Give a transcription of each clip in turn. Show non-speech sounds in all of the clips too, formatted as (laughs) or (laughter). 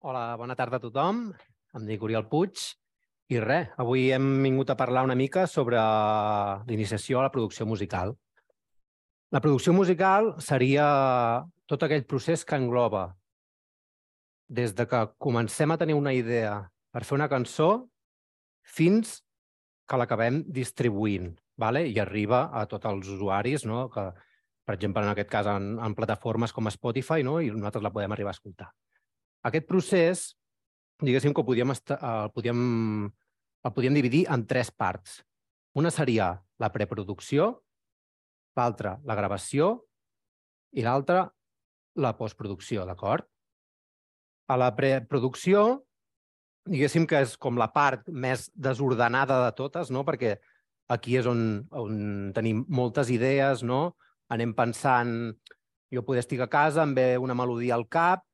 Hola, bona tarda a tothom. Em dic Oriol Puig i res, avui hem vingut a parlar una mica sobre l'iniciació a la producció musical. La producció musical seria tot aquell procés que engloba des de que comencem a tenir una idea per fer una cançó fins que l'acabem distribuint vale? i arriba a tots els usuaris, no? que, per exemple, en aquest cas, en, en plataformes com Spotify, no? i nosaltres la podem arribar a escoltar. Aquest procés, diguéssim que podíem, el, podíem, el podíem dividir en tres parts. Una seria la preproducció, l'altra la gravació i l'altra la postproducció, d'acord? A la preproducció, diguéssim que és com la part més desordenada de totes, no? perquè aquí és on, on tenim moltes idees, no? anem pensant, jo poder estic a casa, em ve una melodia al cap,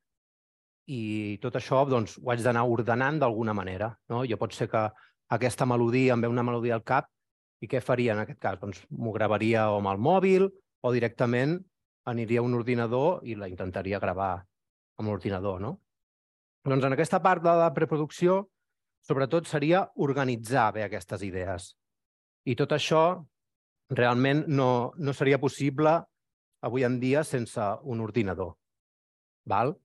i tot això doncs, ho haig d'anar ordenant d'alguna manera. No? Jo pot ser que aquesta melodia, em ve una melodia al cap, i què faria en aquest cas? Doncs m'ho gravaria o amb el mòbil o directament aniria a un ordinador i la intentaria gravar amb l'ordinador. No? Doncs en aquesta part de la preproducció, sobretot seria organitzar bé aquestes idees. I tot això realment no, no seria possible avui en dia sense un ordinador. Val?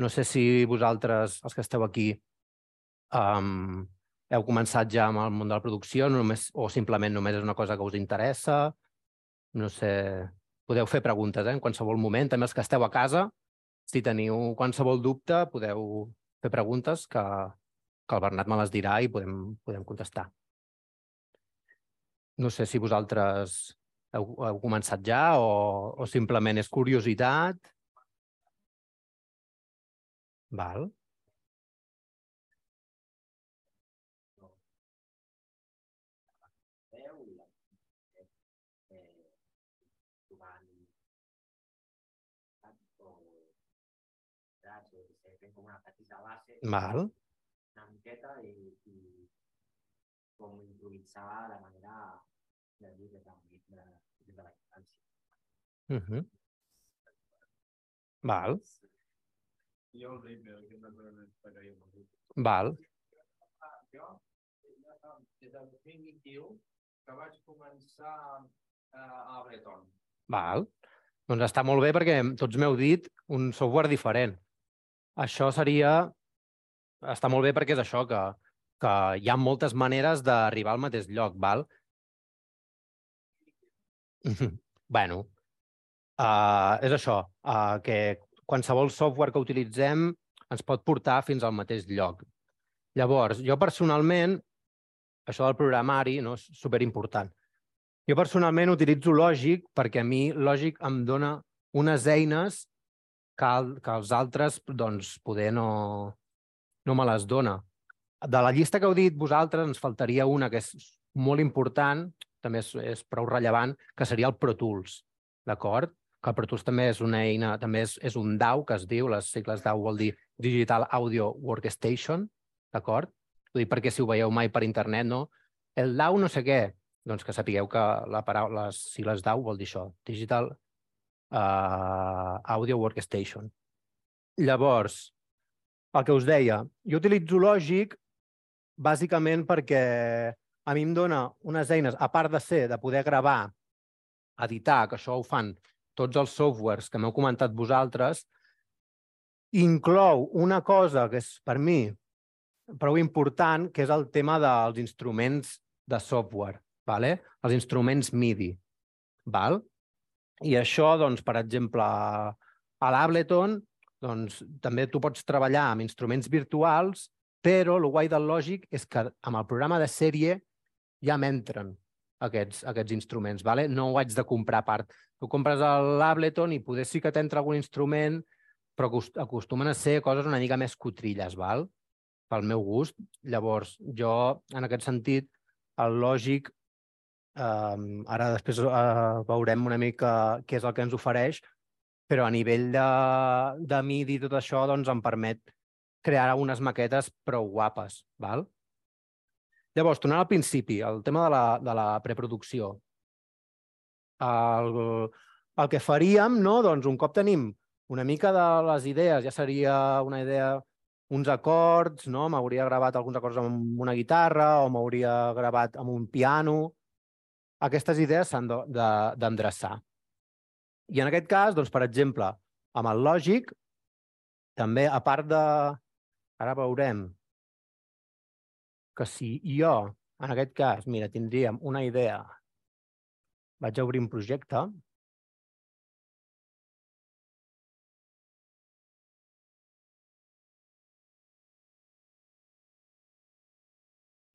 No sé si vosaltres, els que esteu aquí, um, heu començat ja amb el món de la producció només, o simplement només és una cosa que us interessa. No sé, podeu fer preguntes eh, en qualsevol moment. També els que esteu a casa, si teniu qualsevol dubte, podeu fer preguntes que, que el Bernat me les dirà i podem, podem contestar. No sé si vosaltres heu, heu començat ja o, o simplement és curiositat. Val. com una petita base, Val. una miqueta i, i com improvisar de manera de dir de, de, de, de la infància. Uh -huh. Val. Jo el ritme, el que m'agradaria molt. Val. Jo, des del 2021, que vaig començar a Ableton. Val. Doncs està molt bé perquè tots m'heu dit un software diferent. Això seria... Està molt bé perquè és això, que, que hi ha moltes maneres d'arribar al mateix lloc, val? (laughs) bueno, uh, és això, uh, que qualsevol software que utilitzem ens pot portar fins al mateix lloc. Llavors, jo personalment, això del programari no, és superimportant. Jo personalment utilitzo Logic perquè a mi Logic em dona unes eines que, que els altres doncs, poder no, no me les dona. De la llista que heu dit vosaltres ens faltaria una que és molt important, també és, és prou rellevant, que seria el Pro Tools, d'acord? Que Pro Tools també és una eina, també és, és un DAW, que es diu, les sigles DAW vol dir Digital Audio Workstation, d'acord? Ho dic perquè si ho veieu mai per internet, no? El DAW no sé què, doncs que sapigueu que la paraula, les sigles DAW vol dir això, Digital uh, Audio Workstation. Llavors, el que us deia, jo utilitzo Logic bàsicament perquè a mi em dona unes eines, a part de ser, de poder gravar, editar, que això ho fan tots els softwares que m'heu comentat vosaltres, inclou una cosa que és per mi prou important, que és el tema dels instruments de software, vale? els instruments MIDI. Val? I això, doncs, per exemple, a l'Ableton doncs, també tu pots treballar amb instruments virtuals, però el guai del Logic és que amb el programa de sèrie ja m'entren aquests, aquests instruments. Vale? No ho haig de comprar a part. Tu compres l'Ableton i poder sí que t'entra algun instrument, però acostumen a ser coses una mica més cotrilles, val? pel meu gust. Llavors, jo, en aquest sentit, el lògic, eh, ara després eh, veurem una mica què és el que ens ofereix, però a nivell de, de MIDI i tot això doncs, em permet crear unes maquetes prou guapes. Val? Llavors, tornant al principi, el tema de la, de la preproducció. El, el que faríem, no? doncs, un cop tenim una mica de les idees, ja seria una idea uns acords, no? m'hauria gravat alguns acords amb una guitarra o m'hauria gravat amb un piano. Aquestes idees s'han d'endreçar. I en aquest cas, doncs, per exemple, amb el lògic, també, a part de... Ara veurem que si jo, en aquest cas, mira, tindríem una idea, vaig a obrir un projecte,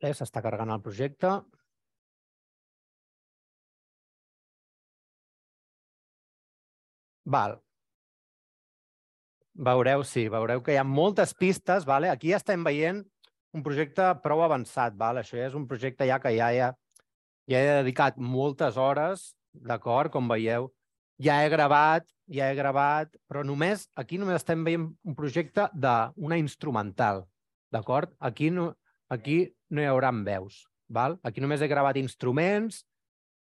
Eh, s'està carregant el projecte. Val. Veureu, sí, veureu que hi ha moltes pistes. Vale? Aquí estem veient un projecte prou avançat. Vale? Això ja és un projecte ja que ja, ja, ja he dedicat moltes hores, d'acord? Com veieu, ja he gravat, ja he gravat, però només, aquí només estem veient un projecte d'una instrumental, d'acord? Aquí no, aquí no hi haurà veus. Val? Aquí només he gravat instruments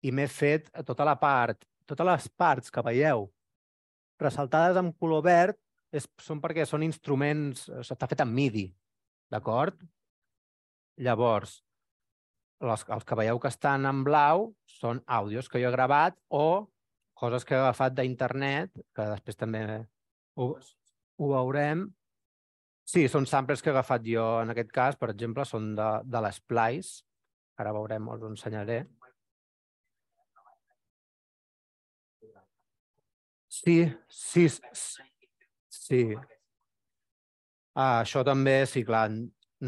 i m'he fet tota la part, totes les parts que veieu ressaltades amb color verd és, són perquè són instruments, està fet en MIDI, d'acord? Llavors, els, els que veieu que estan en blau són àudios que jo he gravat o coses que he agafat d'internet, que després també ho, ho veurem, Sí, són samples que he agafat jo. En aquest cas, per exemple, són de, de l'Splice. Ara veurem, us ho ensenyaré. Sí, sí, sí. Ah, això també, sí, clar.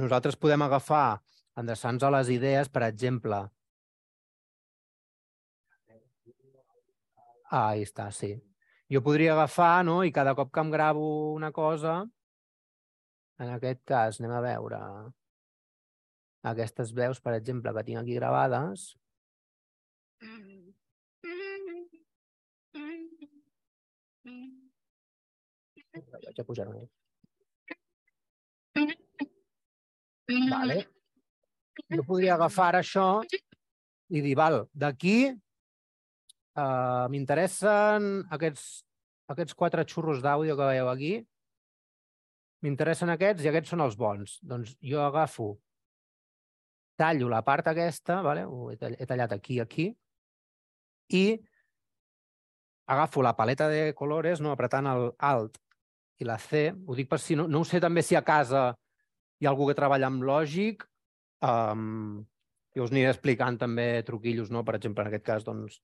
Nosaltres podem agafar, endreçant-nos a les idees, per exemple. Ah, ahí està, sí. Jo podria agafar, no?, i cada cop que em gravo una cosa, en aquest cas, anem a veure aquestes veus, per exemple, que tinc aquí gravades. Vaig a pujar -ho. Vale. Jo podria agafar això i dir, val, d'aquí uh, m'interessen aquests, aquests quatre xurros d'àudio que veieu aquí, m'interessen aquests i aquests són els bons. Doncs jo agafo, tallo la part aquesta, vale? Ho he tallat aquí i aquí, i agafo la paleta de colores, no apretant el Alt i la C, ho dic per si no, no ho sé també si a casa hi ha algú que treballa amb lògic, um, i us aniré explicant també truquillos, no? per exemple, en aquest cas, doncs,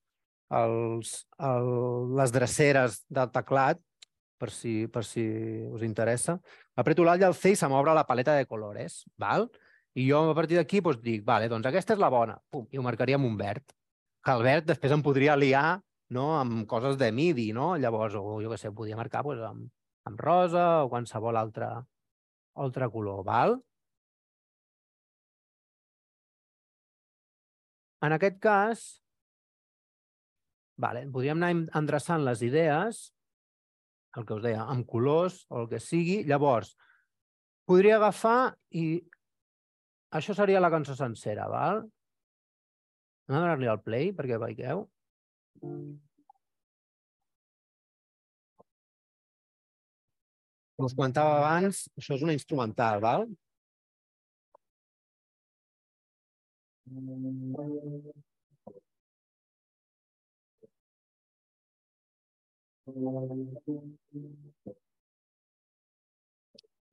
els, el, les dreceres del teclat, per si, per si us interessa. Apreto l'alt i el C i se m'obre la paleta de colores. Val? I jo a partir d'aquí doncs, dic, vale, doncs aquesta és la bona, Pum, i ho marcaria amb un verd. Que el verd després em podria liar no, amb coses de MIDI, no? Llavors, o jo què sé, podia marcar doncs, amb, amb rosa o qualsevol altre, altre color. Val? En aquest cas, vale, podríem anar endreçant les idees el que us deia, amb colors o el que sigui. Llavors, podria agafar i això seria la cançó sencera, val? Anem a donar-li al play perquè veieu. Com us comentava abans, això és una instrumental, val?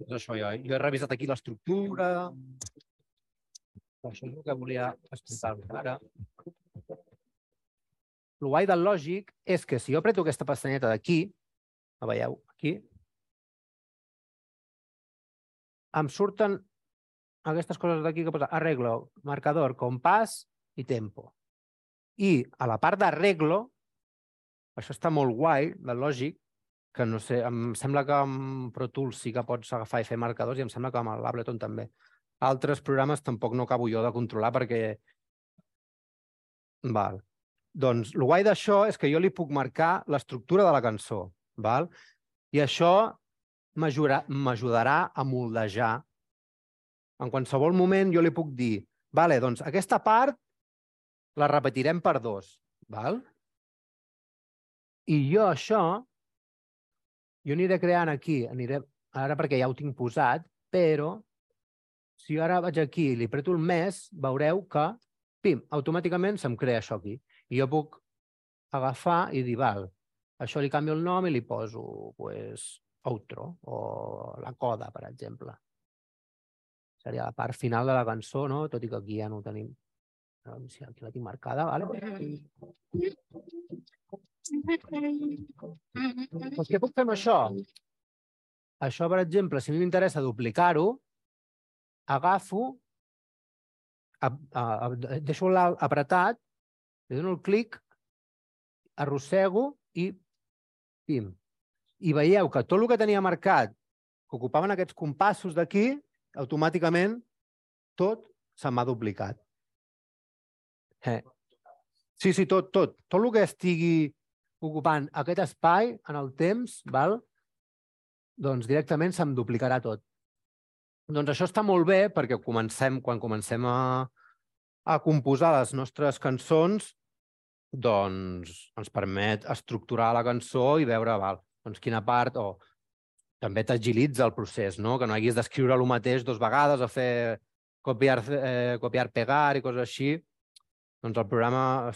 És això, jo, jo he revisat aquí l'estructura. Això és el que volia explicar ara. El guai del lògic és que si jo apreto aquesta pestanyeta d'aquí, la veieu aquí, em surten aquestes coses d'aquí que posa arreglo, marcador, compàs i tempo. I a la part d'arreglo això està molt guai, de lògic, que no sé, em sembla que amb Pro Tools sí que pots agafar i fer marcadors i em sembla que amb l'Ableton també. Altres programes tampoc no acabo jo de controlar perquè... Val. Doncs el guai d'això és que jo li puc marcar l'estructura de la cançó. Val? I això m'ajudarà a moldejar. En qualsevol moment jo li puc dir vale, doncs aquesta part la repetirem per dos. Val? I jo això, jo aniré creant aquí, aniré, ara perquè ja ho tinc posat, Però, si ara vaig aquí i li preto el mes, veureu que, pim, automàticament se'm crea això aquí. I jo puc agafar i dir, val, això li canvio el nom i li poso, pues, outro o la coda, per exemple. Seria la part final de la cançó, no? Tot i que aquí ja no ho tenim. Si aquí la tinc marcada, vale? Doncs què puc fer amb això? Això, per exemple, si a mi m'interessa duplicar-ho, agafo, a, a, a, deixo l'alt apretat, li dono el clic, arrossego i pim. I veieu que tot el que tenia marcat, que ocupaven aquests compassos d'aquí, automàticament tot se m'ha duplicat. Eh. Sí, sí, tot, tot. Tot el que estigui ocupant aquest espai en el temps, val? doncs directament se'm duplicarà tot. Doncs això està molt bé perquè comencem, quan comencem a, a composar les nostres cançons, doncs ens permet estructurar la cançó i veure val, doncs quina part, o també t'agilitza el procés, no? que no haguis d'escriure el mateix dos vegades o fer copiar, eh, copiar, pegar i coses així, doncs el programa,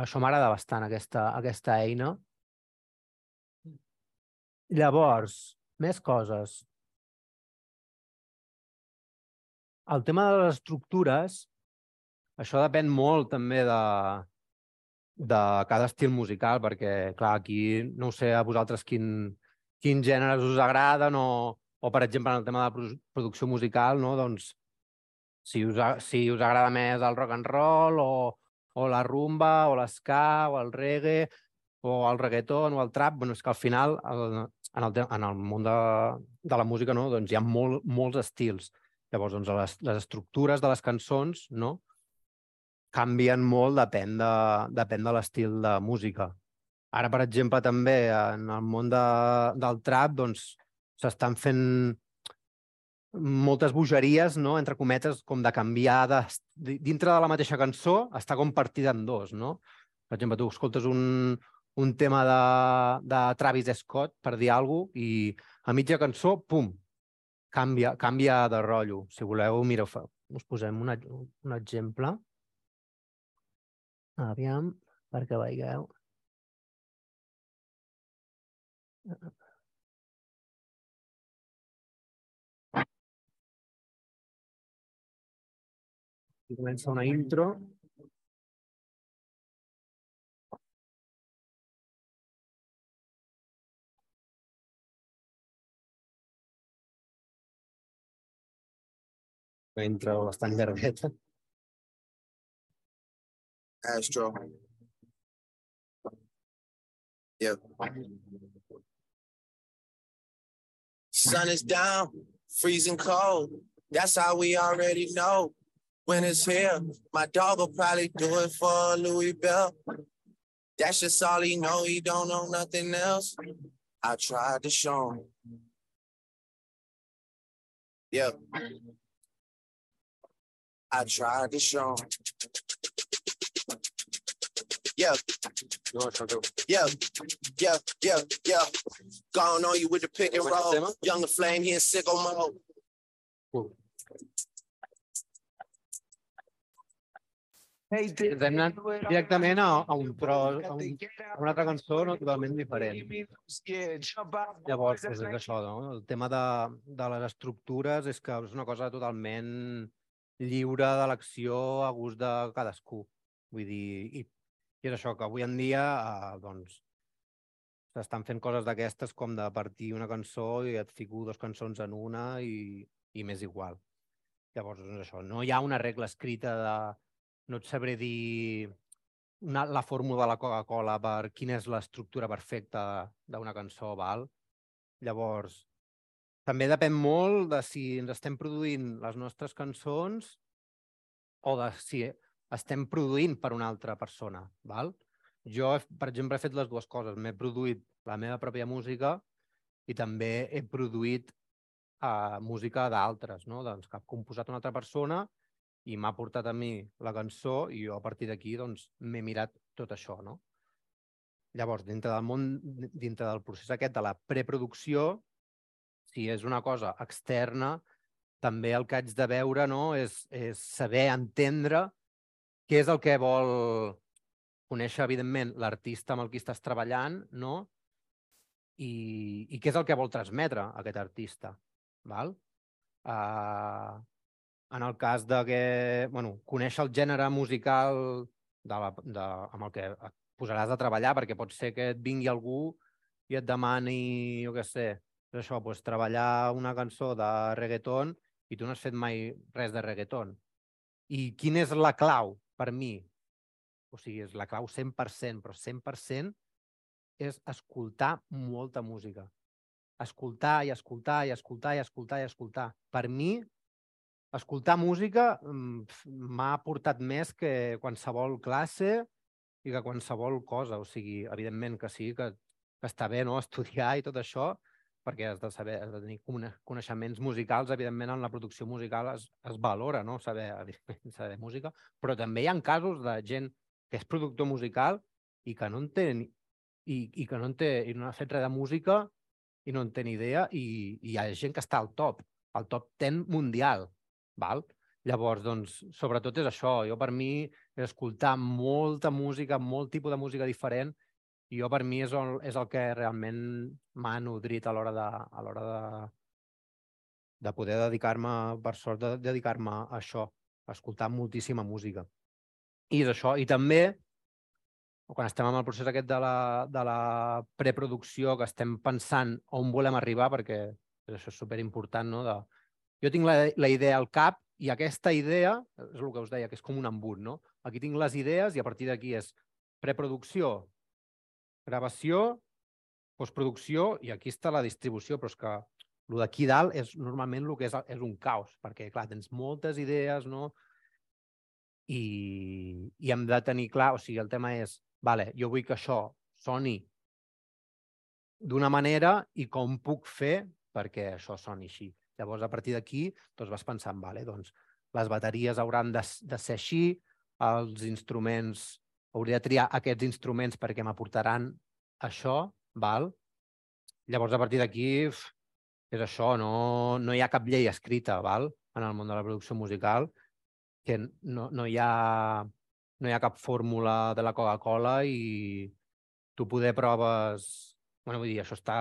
això m'agrada bastant, aquesta, aquesta eina. Llavors, més coses. El tema de les estructures, això depèn molt també de, de cada estil musical, perquè, clar, aquí no sé a vosaltres quin, quins gèneres us agraden o, o per exemple, en el tema de producció musical, no? doncs si us, si us agrada més el rock and roll o, o la rumba o l'esca o el reggae o el reggaeton o el trap, bueno, és que al final el, en, el, en el món de, de la música no? doncs hi ha molt, molts estils. Llavors, doncs, les, les estructures de les cançons no? Canvien molt, depèn de, depèn de l'estil de música. Ara, per exemple, també en el món de, del trap doncs, s'estan fent moltes bogeries, no? entre cometes, com de canviar de, dintre de la mateixa cançó, està com partida en dos, no? Per exemple, tu escoltes un, un tema de, de Travis Scott, per dir alguna cosa, i a mitja cançó, pum, canvia, canvia de rotllo. Si voleu, mira, us posem una, un exemple. Aviam, perquè veieu. I comença una intro. Una intro bastant llargueta. Astro. Yep. Sun is down, freezing cold. That's how we already know. when it's here. My dog will probably do it for Louis Bell. That's just all he know. He don't know nothing else. I tried to show him. Yeah. I tried to show him. Yeah. Yeah, yeah, yeah, yeah. Gone on you with the pick and roll. Younger flame, he in sicko mode. Ens hem anat directament a, a, un tros, a, un, a una altra cançó no, totalment diferent. Llavors, és això, no? el tema de, de les estructures és que és una cosa totalment lliure d'elecció a gust de cadascú. Vull dir, i, i és això, que avui en dia eh, doncs, s'estan fent coses d'aquestes com de partir una cançó i et fico dues cançons en una i, i m'és igual. Llavors, és això, no hi ha una regla escrita de no et sabré dir una, la fórmula de la Coca-Cola per quina és l'estructura perfecta d'una cançó, val? Llavors, també depèn molt de si ens estem produint les nostres cançons o de si estem produint per una altra persona, val? Jo, per exemple, he fet les dues coses. M'he produït la meva pròpia música i també he produït uh, música d'altres, no? doncs, que ha composat una altra persona i m'ha portat a mi la cançó i jo a partir d'aquí doncs m'he mirat tot això, no? Llavors, dintre del món, dintre del procés aquest de la preproducció, si és una cosa externa, també el que haig de veure no, és, és saber entendre què és el que vol conèixer, evidentment, l'artista amb el qui estàs treballant, no? I, i què és el que vol transmetre aquest artista. Val? Uh, en el cas de que, bueno, conèixer el gènere musical de la, de, amb el que et posaràs a treballar, perquè pot ser que et vingui algú i et demani, jo què sé, això, pues, treballar una cançó de reggaeton i tu no has fet mai res de reggaeton. I quina és la clau per mi? O sigui, és la clau 100%, però 100% és escoltar molta música. Escoltar i escoltar i escoltar i escoltar i escoltar. Per mi, escoltar música mm, m'ha aportat més que qualsevol classe i que qualsevol cosa. O sigui, evidentment que sí, que, que està bé no? estudiar i tot això, perquè has de saber, has de tenir coneixements musicals, evidentment en la producció musical es, es valora, no? saber, (laughs) saber música, però també hi ha casos de gent que és productor musical i que no en té, i, i que no en té, i no ha fet res de música i no en té ni idea i, i hi ha gent que està al top, al top 10 mundial, val? Llavors, doncs, sobretot és això. Jo, per mi, és escoltar molta música, molt tipus de música diferent, jo, per mi, és el, és el que realment m'ha nodrit a l'hora de, a l'hora de, de poder dedicar-me, per sort, de dedicar-me a això, a escoltar moltíssima música. I és això. I també, quan estem en el procés aquest de la, de la preproducció, que estem pensant on volem arribar, perquè això és superimportant, no? De... Jo tinc la, la idea al cap i aquesta idea, és el que us deia, que és com un embut, no? Aquí tinc les idees i a partir d'aquí és preproducció, gravació, postproducció i aquí està la distribució, però és que el d'aquí dalt és normalment el que és, és un caos, perquè, clar, tens moltes idees, no? i, i hem de tenir clar, o sigui, el tema és, vale, jo vull que això soni d'una manera i com puc fer perquè això soni així. Llavors, a partir d'aquí, doncs vas pensant, vale, doncs les bateries hauran de, de ser així, els instruments, hauria de triar aquests instruments perquè m'aportaran això, val? Llavors, a partir d'aquí, és això, no, no hi ha cap llei escrita, val? en el món de la producció musical, que no, no, hi ha, no hi ha cap fórmula de la Coca-Cola i tu poder proves... bueno, vull dir, això està,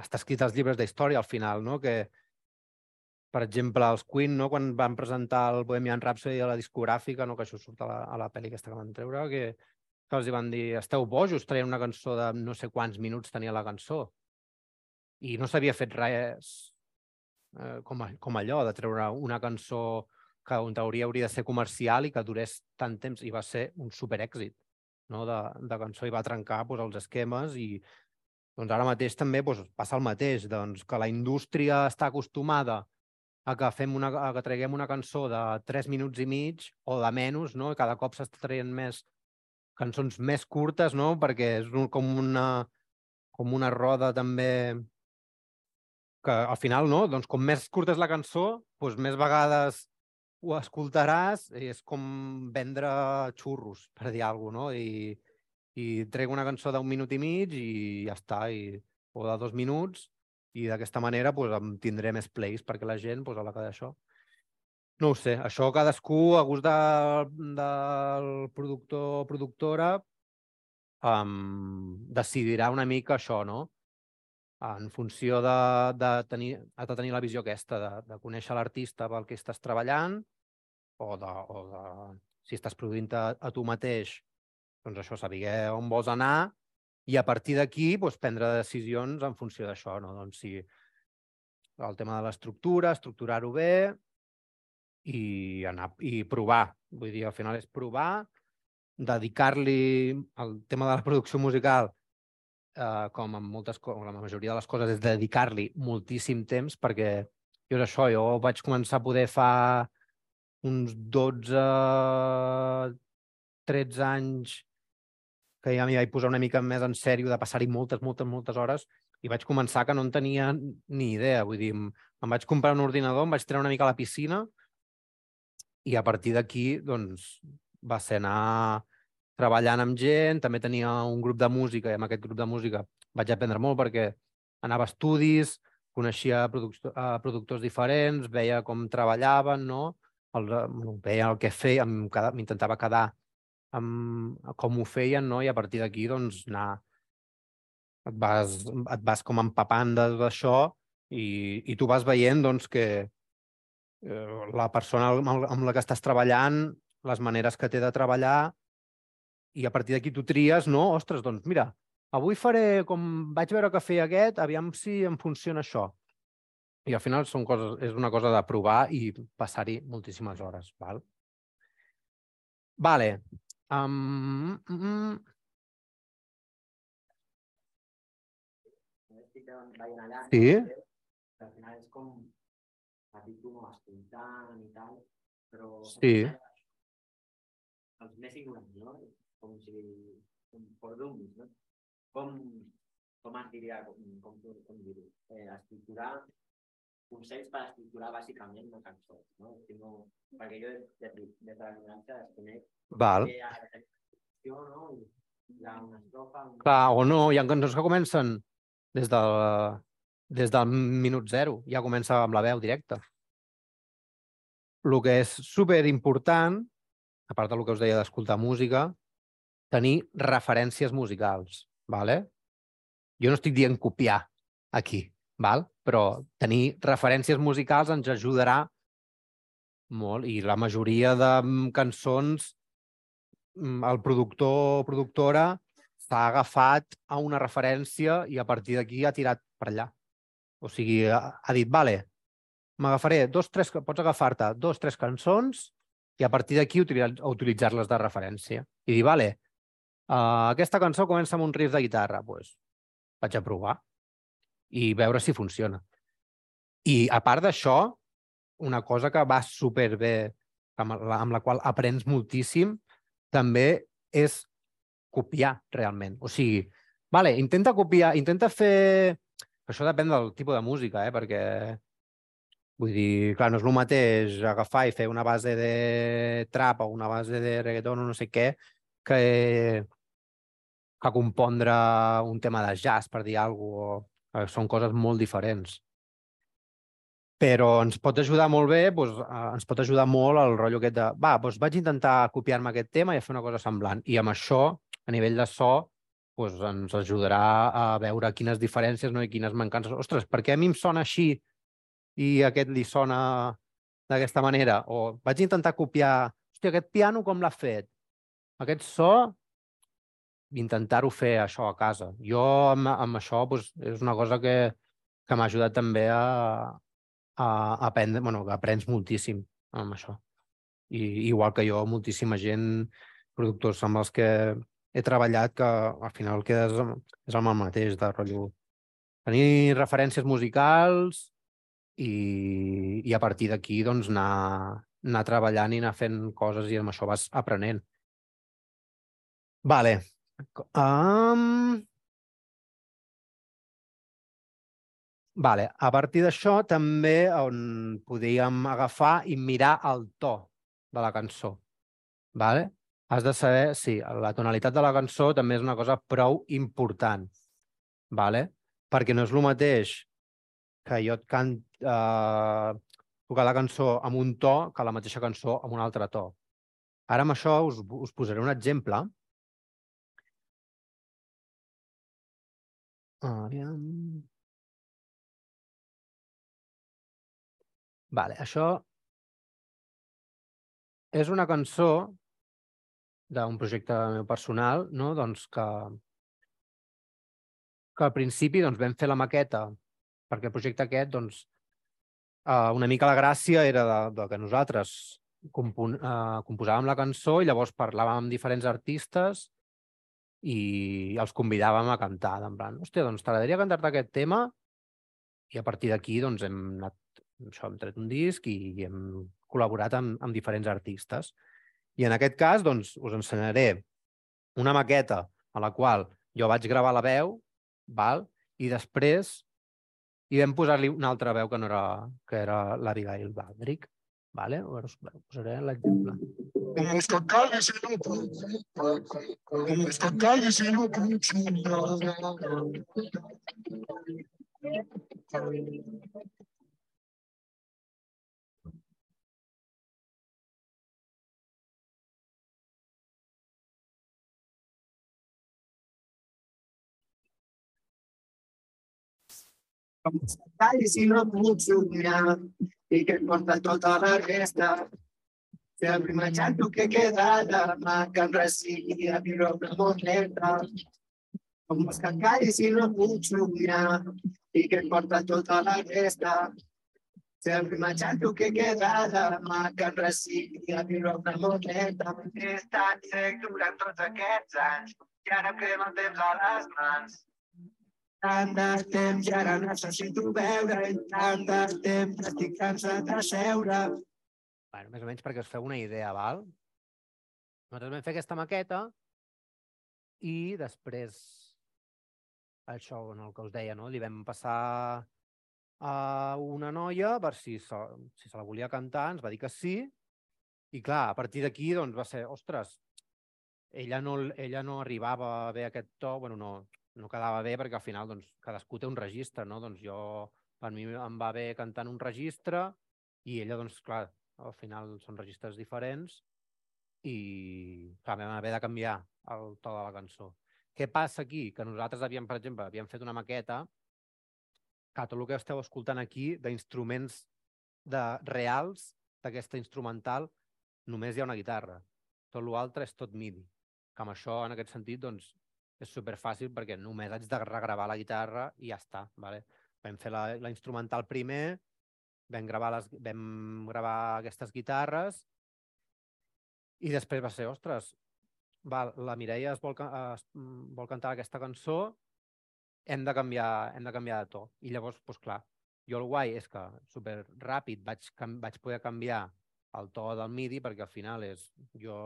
està escrit als llibres d'història al final, no? que, per exemple, els Queen, no? quan van presentar el Bohemian Rhapsody a la discogràfica, no? que això surt a la, a la pel·li aquesta que van treure, que, que els van dir, esteu bojos, traient una cançó de no sé quants minuts tenia la cançó. I no s'havia fet res eh, com, a, com allò, de treure una cançó que en teoria hauria de ser comercial i que durés tant temps i va ser un superèxit no? de, de cançó i va trencar doncs, els esquemes i doncs ara mateix també doncs, passa el mateix, doncs, que la indústria està acostumada a que, fem una, a que traguem una cançó de 3 minuts i mig o de menys, no? I cada cop s'està traient més cançons més curtes, no? Perquè és un, com, una, com una roda també que al final, no? Doncs com més curta és la cançó, doncs més vegades ho escoltaràs, és com vendre xurros, per dir alguna cosa, no? I, i trec una cançó d'un minut i mig i ja està, i, o de dos minuts, i d'aquesta manera pues, em tindré més plays perquè la gent, pues, a la que d'això... No ho sé, això cadascú, a gust de, del productor o productora, um, decidirà una mica això, no? en funció de, de tenir, de tenir la visió aquesta, de, de conèixer l'artista pel que estàs treballant o de, o de si estàs produint a, a tu mateix, doncs això, saber on vols anar i a partir d'aquí doncs, prendre decisions en funció d'això. No? Doncs si el tema de l'estructura, estructurar-ho bé i, anar, i provar. Vull dir, al final és provar, dedicar-li el tema de la producció musical eh, com en moltes com la majoria de les coses, és dedicar-li moltíssim temps, perquè jo és això, jo vaig començar a poder fa uns 12, 13 anys que ja m'hi vaig posar una mica més en sèrio de passar-hi moltes, moltes, moltes hores i vaig començar que no en tenia ni idea. Vull dir, em vaig comprar un ordinador, em vaig treure una mica a la piscina i a partir d'aquí, doncs, va ser anar treballant amb gent, també tenia un grup de música i amb aquest grup de música vaig aprendre molt perquè anava a estudis, coneixia productors, uh, productors diferents, veia com treballaven, no? El, veia el que feien, m'intentava quedar amb com ho feien, no? i a partir d'aquí doncs, anar, et vas, et vas com empapant d'això i, i tu vas veient doncs, que eh, la persona amb, la que estàs treballant, les maneres que té de treballar, i a partir d'aquí tu tries, no? Ostres, doncs mira, avui faré com vaig veure que feia aquest, aviam si em funciona això. I al final són coses, és una cosa de provar i passar-hi moltíssimes hores. Val? Vale. Um, mm, Sí. Al final és com capítol escoltant i tal, però... Sí. Els més ignorants, no? Com si... Com dummies, no? Com, com es diria, com, com, com dir-ho? Eh, estructurar consells per estructurar bàsicament una cançó, no? no perquè jo des de, de la ignorància desconec Val. que hi ha la no? Hi ha una estrofa... Un... Clar, o no, hi ha cançons que comencen des del, des del minut zero, ja comença amb la veu directa. El que és super important, a part del que us deia d'escoltar música, tenir referències musicals. Vale? Jo no estic dient copiar aquí, val? però tenir referències musicals ens ajudarà molt. I la majoria de cançons mm, el productor o productora s'ha agafat a una referència i a partir d'aquí ha tirat per allà. O sigui, ha, ha dit, vale, m'agafaré dos, tres, pots agafar-te dos, tres cançons i a partir d'aquí utilitzar-les de referència. I dir, vale, uh, aquesta cançó comença amb un riff de guitarra, doncs pues, vaig a provar i veure si funciona. I a part d'això, una cosa que va superbé, amb la, amb la qual aprens moltíssim, també és copiar realment. O sigui, vale, intenta copiar, intenta fer... Això depèn del tipus de música, eh? perquè vull dir, clar, no és el mateix agafar i fer una base de trap o una base de reggaeton o no sé què que, que compondre un tema de jazz, per dir alguna cosa. Eh, són coses molt diferents. Però ens pot ajudar molt bé, doncs, ens pot ajudar molt el rotllo aquest de va, doncs vaig intentar copiar-me aquest tema i fer una cosa semblant. I amb això, a nivell de so, doncs ens ajudarà a veure quines diferències no, i quines mancances. Ostres, per què a mi em sona així i aquest li sona d'aquesta manera? O vaig intentar copiar, hòstia, aquest piano com l'ha fet? Aquest so intentar-ho fer això a casa. Jo amb, amb això doncs, és una cosa que, que m'ha ajudat també a, a, a aprendre, bueno, que aprens moltíssim amb això. I, igual que jo, moltíssima gent, productors amb els que he treballat, que al final quedes, és el mateix de rotllo. Tenir referències musicals i, i a partir d'aquí doncs, anar, anar treballant i anar fent coses i amb això vas aprenent. Vale, Um... Vale. A partir d'això també on podíem agafar i mirar el to de la cançó. Vale? Has de saber, sí, la tonalitat de la cançó també és una cosa prou important. Vale? Perquè no és el mateix que jo et cant eh, tocar la cançó amb un to que la mateixa cançó amb un altre to. Ara amb això us, us posaré un exemple Aviam. Vale, això és una cançó d'un projecte meu personal, no? doncs que, que al principi doncs, vam fer la maqueta perquè el projecte aquest, doncs, eh, una mica la gràcia era de, de que nosaltres compon, eh, composàvem la cançó i llavors parlàvem amb diferents artistes i els convidàvem a cantar, en plan, hòstia, doncs t'agradaria cantar-te aquest tema? I a partir d'aquí doncs, hem anat, això, hem tret un disc i, i hem col·laborat amb, amb diferents artistes. I en aquest cas, doncs, us ensenyaré una maqueta a la qual jo vaig gravar la veu, val? i després i vam posar-li una altra veu que no era, que era l'Abigail Baldric. Vale? A veure, us posaré l'exemple. Como escacales y no y no Dai, si no puc somiar i que et porta tota la resta. Primer xanto que queda demà que em resigui a viure una molt lenta. Com els que callis i no puc somiar i que et porta tota la resta. Primer xanto que queda demà que em resigui a viure una molt lenta. He estat sec durant tots aquests anys i ara crema el temps a les mans. Tant de temps i ara necessito veure i tant de temps estic cansat de seure. Bueno, més o menys perquè us feu una idea, val? Nosaltres vam fer aquesta maqueta i després això, en el que us deia, no? li vam passar a una noia per si se, si se la volia cantar, ens va dir que sí, i clar, a partir d'aquí doncs, va ser, ostres, ella no, ella no arribava a bé aquest to, bueno, no, no quedava bé perquè al final doncs, cadascú té un registre, no? Doncs jo, per mi em va bé cantant un registre i ella, doncs, clar, al final són registres diferents i clar, vam haver de canviar el to de la cançó. Què passa aquí? Que nosaltres havíem, per exemple, havíem fet una maqueta que tot el que esteu escoltant aquí d'instruments de reals d'aquesta instrumental només hi ha una guitarra. Tot l'altre és tot MIDI. Que amb això, en aquest sentit, doncs, és super fàcil perquè només haig de regravar la guitarra i ja està. Vale? Vam fer la, la instrumental primer, vam gravar, les, vam gravar aquestes guitarres i després va ser, ostres, val, la Mireia es vol, es vol cantar aquesta cançó, hem de canviar, hem de canviar de to. I llavors, doncs clar, jo el guai és que super ràpid vaig, vaig poder canviar el to del MIDI perquè al final és jo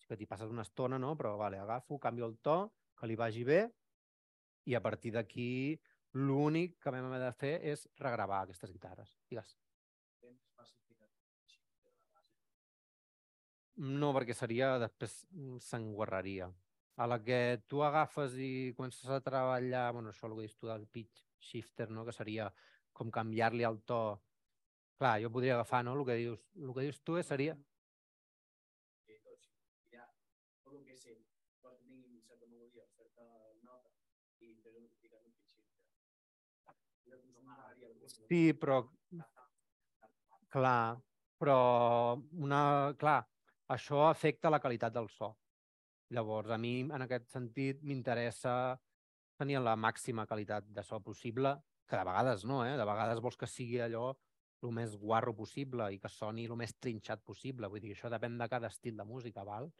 sí que t'hi passes una estona, no? però vale, agafo, canvio el to, que li vagi bé i a partir d'aquí l'únic que vam haver de fer és regravar aquestes guitarres. Digues. No, perquè seria, després s'enguarraria. A la que tu agafes i comences a treballar, bueno, això el que dius tu del pitch shifter, no? que seria com canviar-li el to. Clar, jo podria agafar, no? El que dius, el que dius tu seria... tot el que sé, però que tingui certa melodia, certa nota, i fer un ficar un pitch shifter. Sí, però... Clar, però una... Clar, això afecta la qualitat del so. Llavors, a mi, en aquest sentit, m'interessa tenir la màxima qualitat de so possible, que de vegades no, eh? De vegades vols que sigui allò el més guarro possible i que soni el més trinxat possible. Vull dir, això depèn de cada estil de música, val?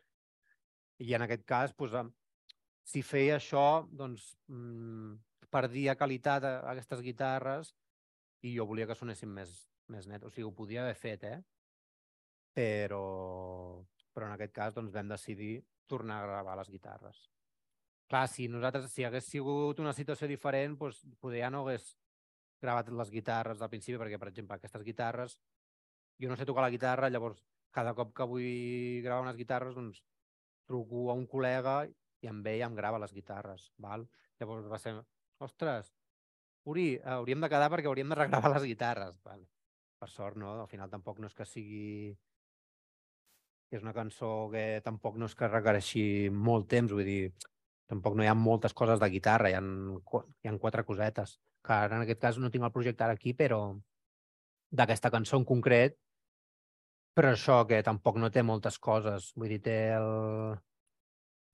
I en aquest cas, doncs, si feia això, doncs, mmm, perdia qualitat a aquestes guitarres i jo volia que sonessin més, més net. O sigui, ho podia haver fet, eh? Però, però en aquest cas doncs, vam decidir tornar a gravar les guitarres. Clar, si nosaltres, si hagués sigut una situació diferent, doncs, poder ja no hagués gravat les guitarres al principi, perquè, per exemple, aquestes guitarres, jo no sé tocar la guitarra, llavors cada cop que vull gravar unes guitarres, doncs truco a un col·lega i amb ell em grava les guitarres. Val? Llavors va ser, ostres, Uri, hauríem de quedar perquè hauríem de regravar les guitarres. Val? Per sort, no? Al final tampoc no és que sigui... És una cançó que tampoc no és que requereixi molt temps, vull dir, tampoc no hi ha moltes coses de guitarra, hi ha, hi ha quatre cosetes, que ara en aquest cas no tinc el projecte ara aquí, però d'aquesta cançó en concret, però això que tampoc no té moltes coses, vull dir, té el,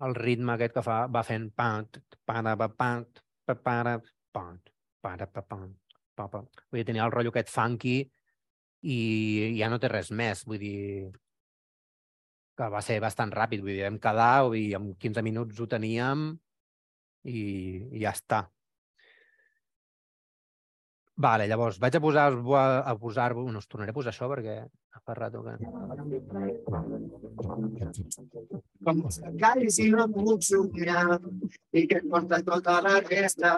el ritme aquest que fa, va fent pant, para, pant, para, pant, para, pant, papa. Vull dir, tenia el rotllo aquest funky i ja no té res més, vull dir, que va ser bastant ràpid, vull dir, vam quedar i en 15 minuts ho teníem i, i ja està. Vale, llavors, vaig a posar-vos a posar no us tornaré a posar això perquè fa rato que... Com els callis i no puc somiar i que porta tota la resta.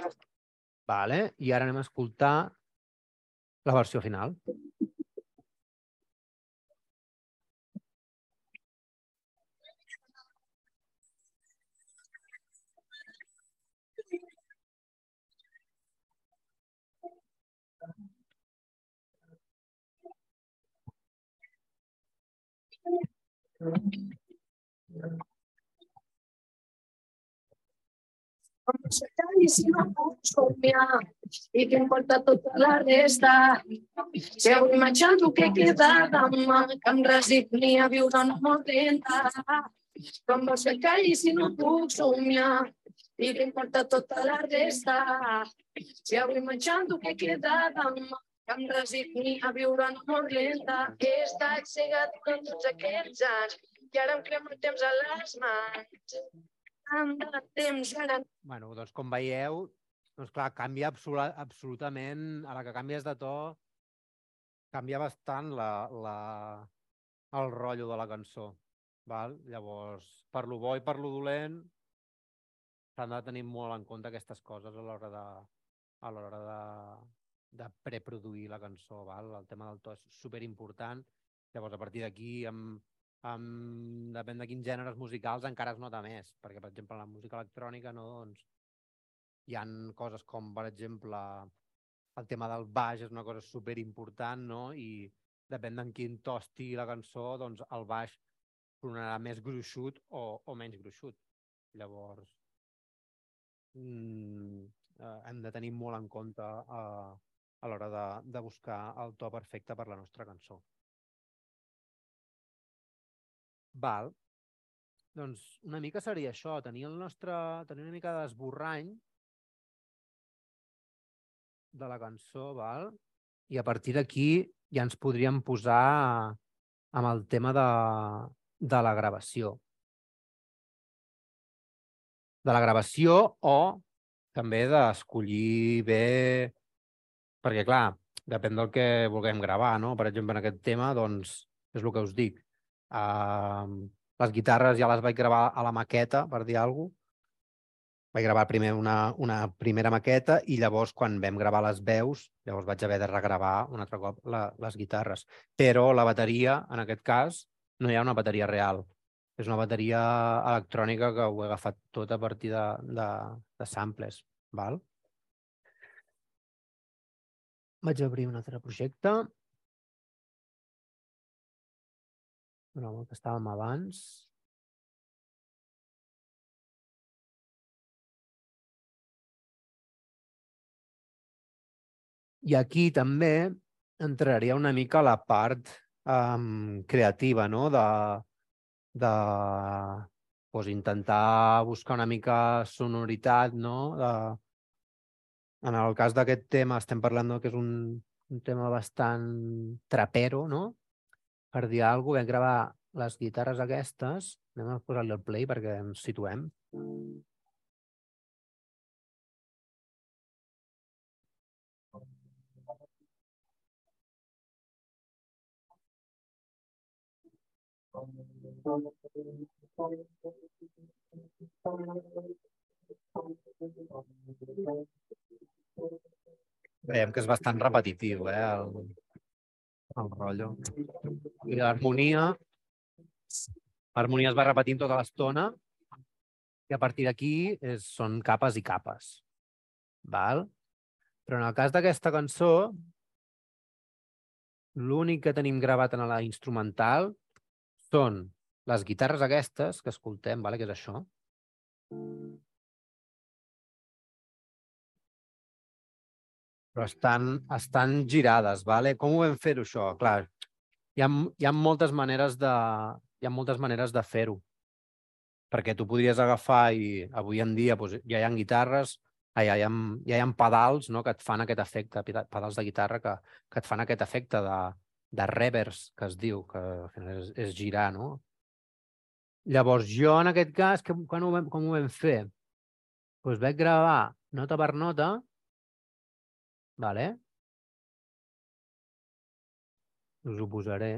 Vale? I ara anem a escoltar la versió final. Thank you. Calli si no somiar i que importa tota la resta. Si avui m'aixanto que queda demà, que em resigni a viure mort lenta. Com vols que calli si no puc somiar i que importa tota la resta. Si avui m'aixanto que queda demà, que em resigni a viure una mort lenta. He estat cega durant tots aquests anys i ara em crema el temps a les mans. Ara bueno, doncs com veieu, doncs clar, canvia absolu absolutament, a la que canvies de to, canvia bastant la, la, el rotllo de la cançó. Val? Llavors, per lo bo i per lo dolent, s'han de tenir molt en compte aquestes coses a l'hora de, a l'hora de, de preproduir la cançó. Val? El tema del to és superimportant. Llavors, a partir d'aquí, amb, amb, depèn de quins gèneres musicals, encara es nota més. Perquè, per exemple, la música electrònica, no, doncs, hi han coses com, per exemple, el tema del baix és una cosa superimportant, no? I depèn d'en quin to estigui la cançó, doncs el baix sonarà més gruixut o, o menys gruixut. Llavors, mm, eh, hem de tenir molt en compte eh, a l'hora de, de buscar el to perfecte per la nostra cançó. Val. Doncs una mica seria això, tenir el nostre, tenir una mica d'esborrany de la cançó, val? I a partir d'aquí ja ens podríem posar amb el tema de, de la gravació. De la gravació o també d'escollir bé... Perquè, clar, depèn del que vulguem gravar, no? Per exemple, en aquest tema, doncs, és el que us dic. Uh, les guitarres ja les vaig gravar a la maqueta, per dir alguna cosa. Vaig gravar primer una, una primera maqueta i llavors, quan vam gravar les veus, llavors vaig haver de regravar un altre cop la, les guitarres. Però la bateria, en aquest cas, no hi ha una bateria real. És una bateria electrònica que ho he agafat tot a partir de, de, de samples. Val? Vaig obrir un altre projecte. Bueno, el que estàvem abans. I aquí també entraria una mica la part um, creativa, no? De, de pues, intentar buscar una mica sonoritat, no? De, en el cas d'aquest tema estem parlant que és un, un tema bastant trapero, no? Per dir alguna cosa, vam gravar les guitarres aquestes. Anem a posar-li el play perquè ens situem. Veiem que és bastant repetitiu, eh, el, el rotllo. I l'harmonia, l'harmonia es va repetint tota l'estona i a partir d'aquí són capes i capes. Val? Però en el cas d'aquesta cançó, l'únic que tenim gravat en la instrumental són les guitarres aquestes que escoltem, vale? que és això. Però estan, estan girades, vale? Com ho vam fer-ho, això? Clar, hi ha, hi ha moltes maneres de, hi ha moltes maneres de fer-ho. Perquè tu podries agafar i avui en dia doncs, ja hi ha guitarres, ah, ja, hi ha, ja hi ha pedals no? que et fan aquest efecte, peda- pedals de guitarra que, que et fan aquest efecte de, de reverse, que es diu, que és, és girar, no? Llavors, jo en aquest cas, que, quan ho vam, com ho vam fer? Doncs vaig gravar nota per nota, vale? Us ho posaré.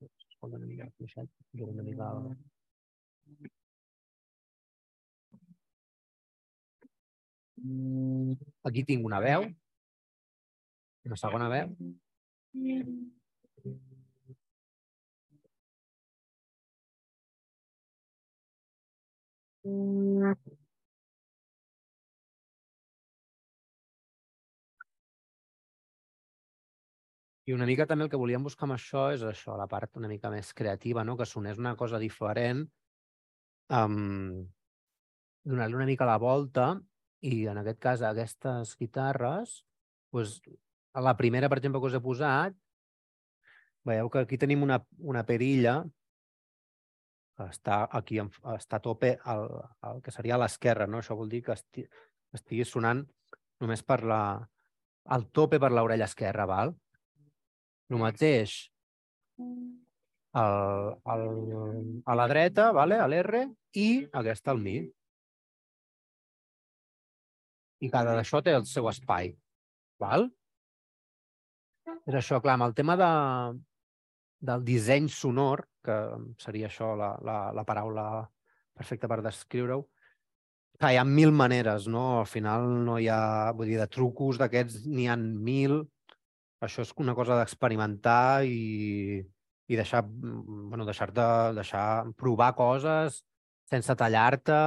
Escolta una mica, fluixet, jo una mica... Aquí tinc una veu, una segona veu, i Una mica també el que volíem buscar amb això és això, la part una mica més creativa, no? que sonés una cosa diferent, um, donar-li una mica la volta i en aquest cas aquestes guitarres, a la primera, per exemple, que us he posat, veieu que aquí tenim una, una perilla que està aquí, està a tope el, el que seria a l'esquerra, no? Això vol dir que esti, estigui sonant només per la, al tope per l'orella esquerra, val? El mateix el, el, a la dreta, vale? a l'R, i aquesta al mig. I cada d'això té el seu espai. Val? És això, clar, amb el tema de, del disseny sonor, que seria això la, la, la paraula perfecta per descriure-ho, clar, hi ha mil maneres, no? Al final no hi ha, vull dir, de trucos d'aquests n'hi ha mil. Això és una cosa d'experimentar i, i deixar, mm, bueno, deixar-te, deixar provar coses sense tallar-te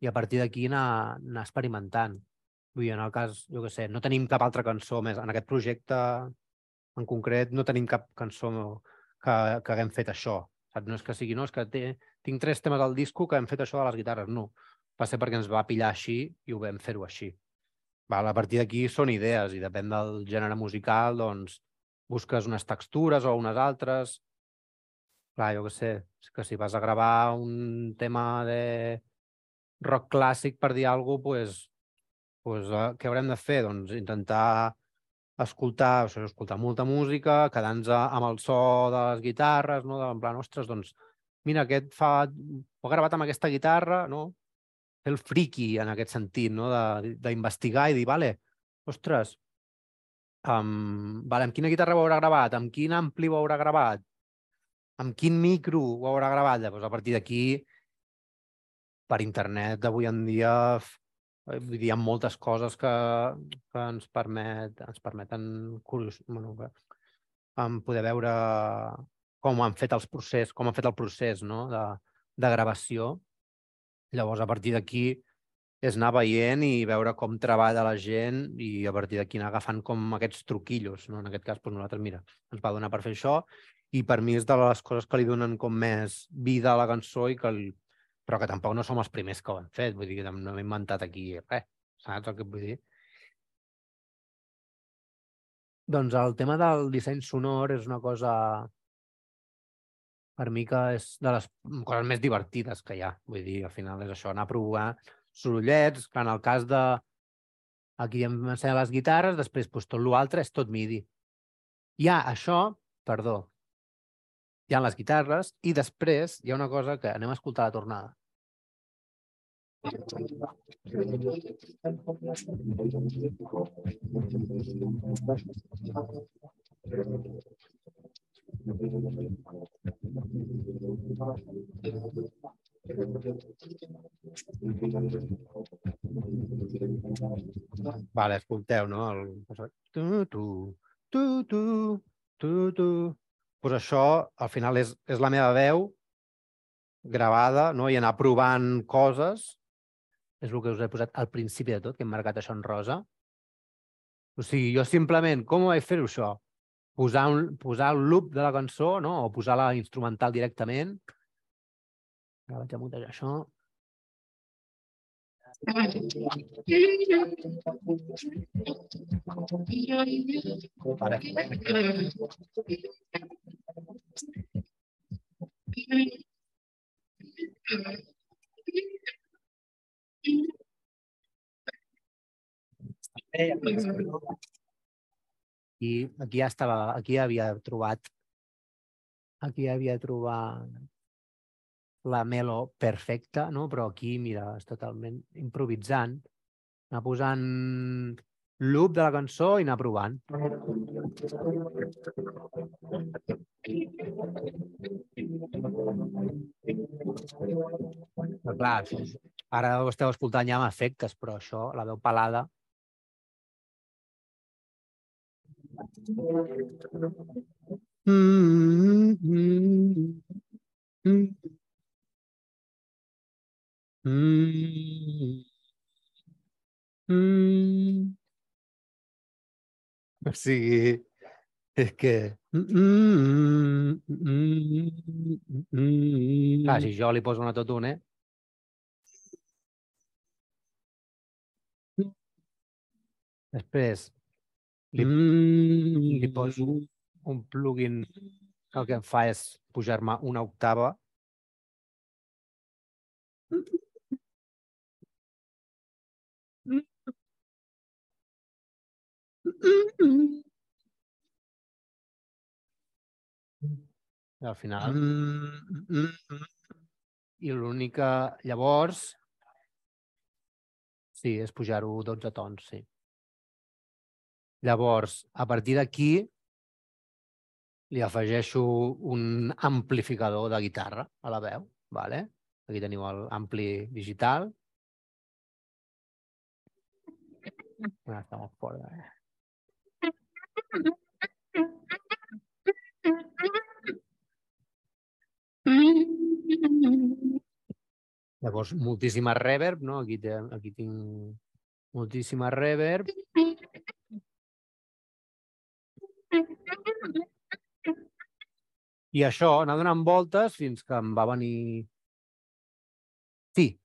i a partir d'aquí anar, anar experimentant. Vull dir, en el cas, jo què sé, no tenim cap altra cançó més. En aquest projecte en concret no tenim cap cançó que, que haguem fet això. Saps? No és que sigui, no, és que té, tinc tres temes al disco que hem fet això de les guitarres. No, va ser perquè ens va pillar així i ho vam fer-ho així. Val, a partir d'aquí són idees i depèn del gènere musical, doncs busques unes textures o unes altres. Clar, jo què sé, és que si vas a gravar un tema de rock clàssic per dir alguna cosa, pues, pues, eh, què haurem de fer? Doncs intentar escoltar, o sigui, escoltar molta música, quedar-nos amb el so de les guitarres, no? en plan, ostres, doncs, mira, aquest fa... ho ha gravat amb aquesta guitarra, no? El friki en aquest sentit, no? D'investigar i dir, vale, ostres, um, vale, amb quina guitarra ho haurà gravat? Amb quin ampli ho haurà gravat? Amb quin micro ho haurà gravat? Llavors, a partir d'aquí, per internet d'avui en dia, eh, vull dir, hi ha moltes coses que, que ens, permet, ens permeten curios, bueno, um, poder veure com han fet els procés, com han fet el procés no? de, de gravació. Llavors, a partir d'aquí, és anar veient i veure com treballa la gent i a partir d'aquí anar agafant com aquests truquillos. No? En aquest cas, doncs nosaltres, mira, ens va donar per fer això i per mi és de les coses que li donen com més vida a la cançó i que el... però que tampoc no som els primers que ho hem fet, vull dir que no hem inventat aquí res, saps el que vull dir? Doncs el tema del disseny sonor és una cosa per mi que és de les coses més divertides que hi ha. Vull dir, al final és això, anar a provar sorollets, clar, en el cas de... Aquí em ensenya les guitarres, després doncs, tot l'altre és tot MIDI. Hi ha això, perdó, hi ha les guitarres i després hi ha una cosa que anem a escoltar a la tornada. Vale, escolteu, no? El... Tu, tu, tu, tu, tu, tu. Pues això, al final, és, és la meva veu gravada, no? I anar provant coses. És el que us he posat al principi de tot, que hem marcat això en rosa. O sigui, jo simplement, com vaig fer-ho això? Posar, un, posar el loop de la cançó, no? O posar la instrumental directament. Ara vaig a mutejar això. Vale. I aquí ja estava, aquí ja havia trobat, aquí ja havia trobat la melo perfecta, no? però aquí, mira, és totalment improvisant, anar posant loop de la cançó i anar provant. Però clar, ara ho esteu escoltant ja amb efectes, però això, la veu pelada, O sigui, És que... Mm, Clar, si jo li poso una totune... Després li, li poso un plugin que el que em fa és pujar-me una octava. I al final... I l'única... Llavors... Sí, és pujar-ho 12 tons, sí. Llavors, a partir d'aquí, li afegeixo un amplificador de guitarra a la veu. Vale? Aquí teniu l'ampli digital. Ah, està molt fort. Eh? Llavors, moltíssima reverb, no? Aquí, té, aquí tinc moltíssima reverb. I això, anar donant voltes fins que em va venir... Sí,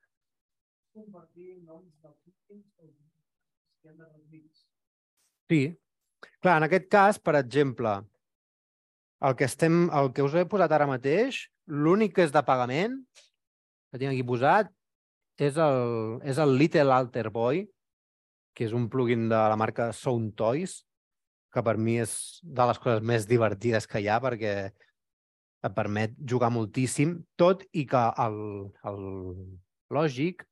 compartir noms dels. Sí. Clar, en aquest cas, per exemple, el que, estem, el que us he posat ara mateix, l'únic que és de pagament, que tinc aquí posat, és el, és el Little Alter Boy, que és un plugin de la marca Sound Toys, que per mi és de les coses més divertides que hi ha, perquè et permet jugar moltíssim, tot i que el, el Logic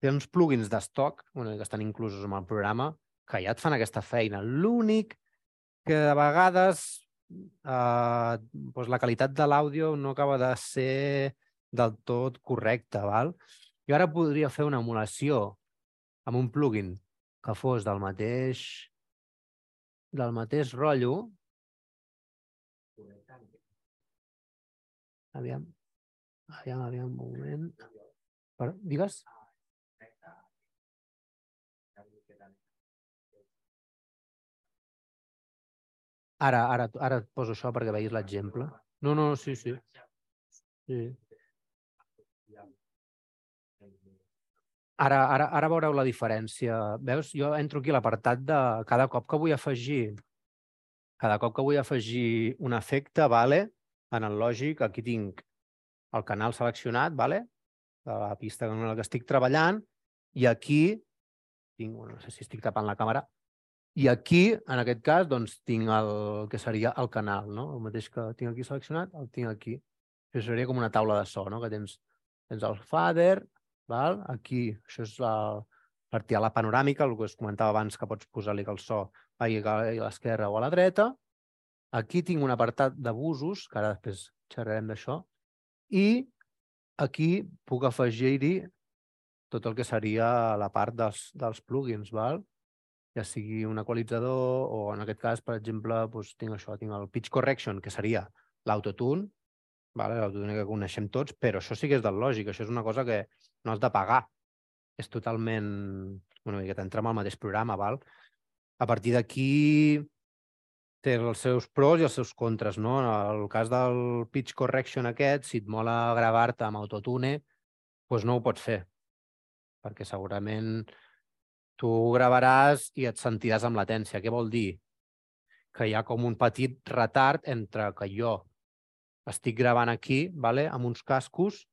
té uns plugins d'estoc, que estan inclusos en el programa, que ja et fan aquesta feina. L'únic que de vegades eh, doncs la qualitat de l'àudio no acaba de ser del tot correcta. Val? Jo ara podria fer una emulació amb un plugin que fos del mateix del mateix rotllo. Aviam, aviam, aviam, un moment. Per, digues? Ara, ara, ara et poso això perquè veïs l'exemple. No, no, sí, sí. sí. Ara, ara, ara veureu la diferència. Veus? Jo entro aquí a l'apartat de cada cop que vull afegir cada cop que vull afegir un efecte, vale? En el lògic, aquí tinc el canal seleccionat, vale? de la pista en la que estic treballant, i aquí tinc, no sé si estic tapant la càmera, i aquí, en aquest cas, doncs, tinc el que seria el canal, no? El mateix que tinc aquí seleccionat, el tinc aquí. Això seria com una taula de so, no? Que tens, tens el fader, val? aquí, això és la, a la panoràmica, el que us comentava abans, que pots posar-li que el so vagi a l'esquerra o a la dreta. Aquí tinc un apartat de busos, que ara després xerrarem d'això, i aquí puc afegir-hi tot el que seria la part dels, dels plugins, val? ja sigui un equalitzador o en aquest cas, per exemple, doncs, tinc això, tinc el pitch correction, que seria l'autotune, vale? l'autotune que coneixem tots, però això sí que és del lògic, això és una cosa que no has de pagar. És totalment... Una miqueta, entra en el mateix programa, val? A partir d'aquí té els seus pros i els seus contres, no? En el cas del pitch correction aquest, si et mola gravar-te amb autotune, doncs no ho pots fer, perquè segurament tu gravaràs i et sentiràs amb latència. Què vol dir? Que hi ha com un petit retard entre que jo estic gravant aquí, vale? amb uns cascos,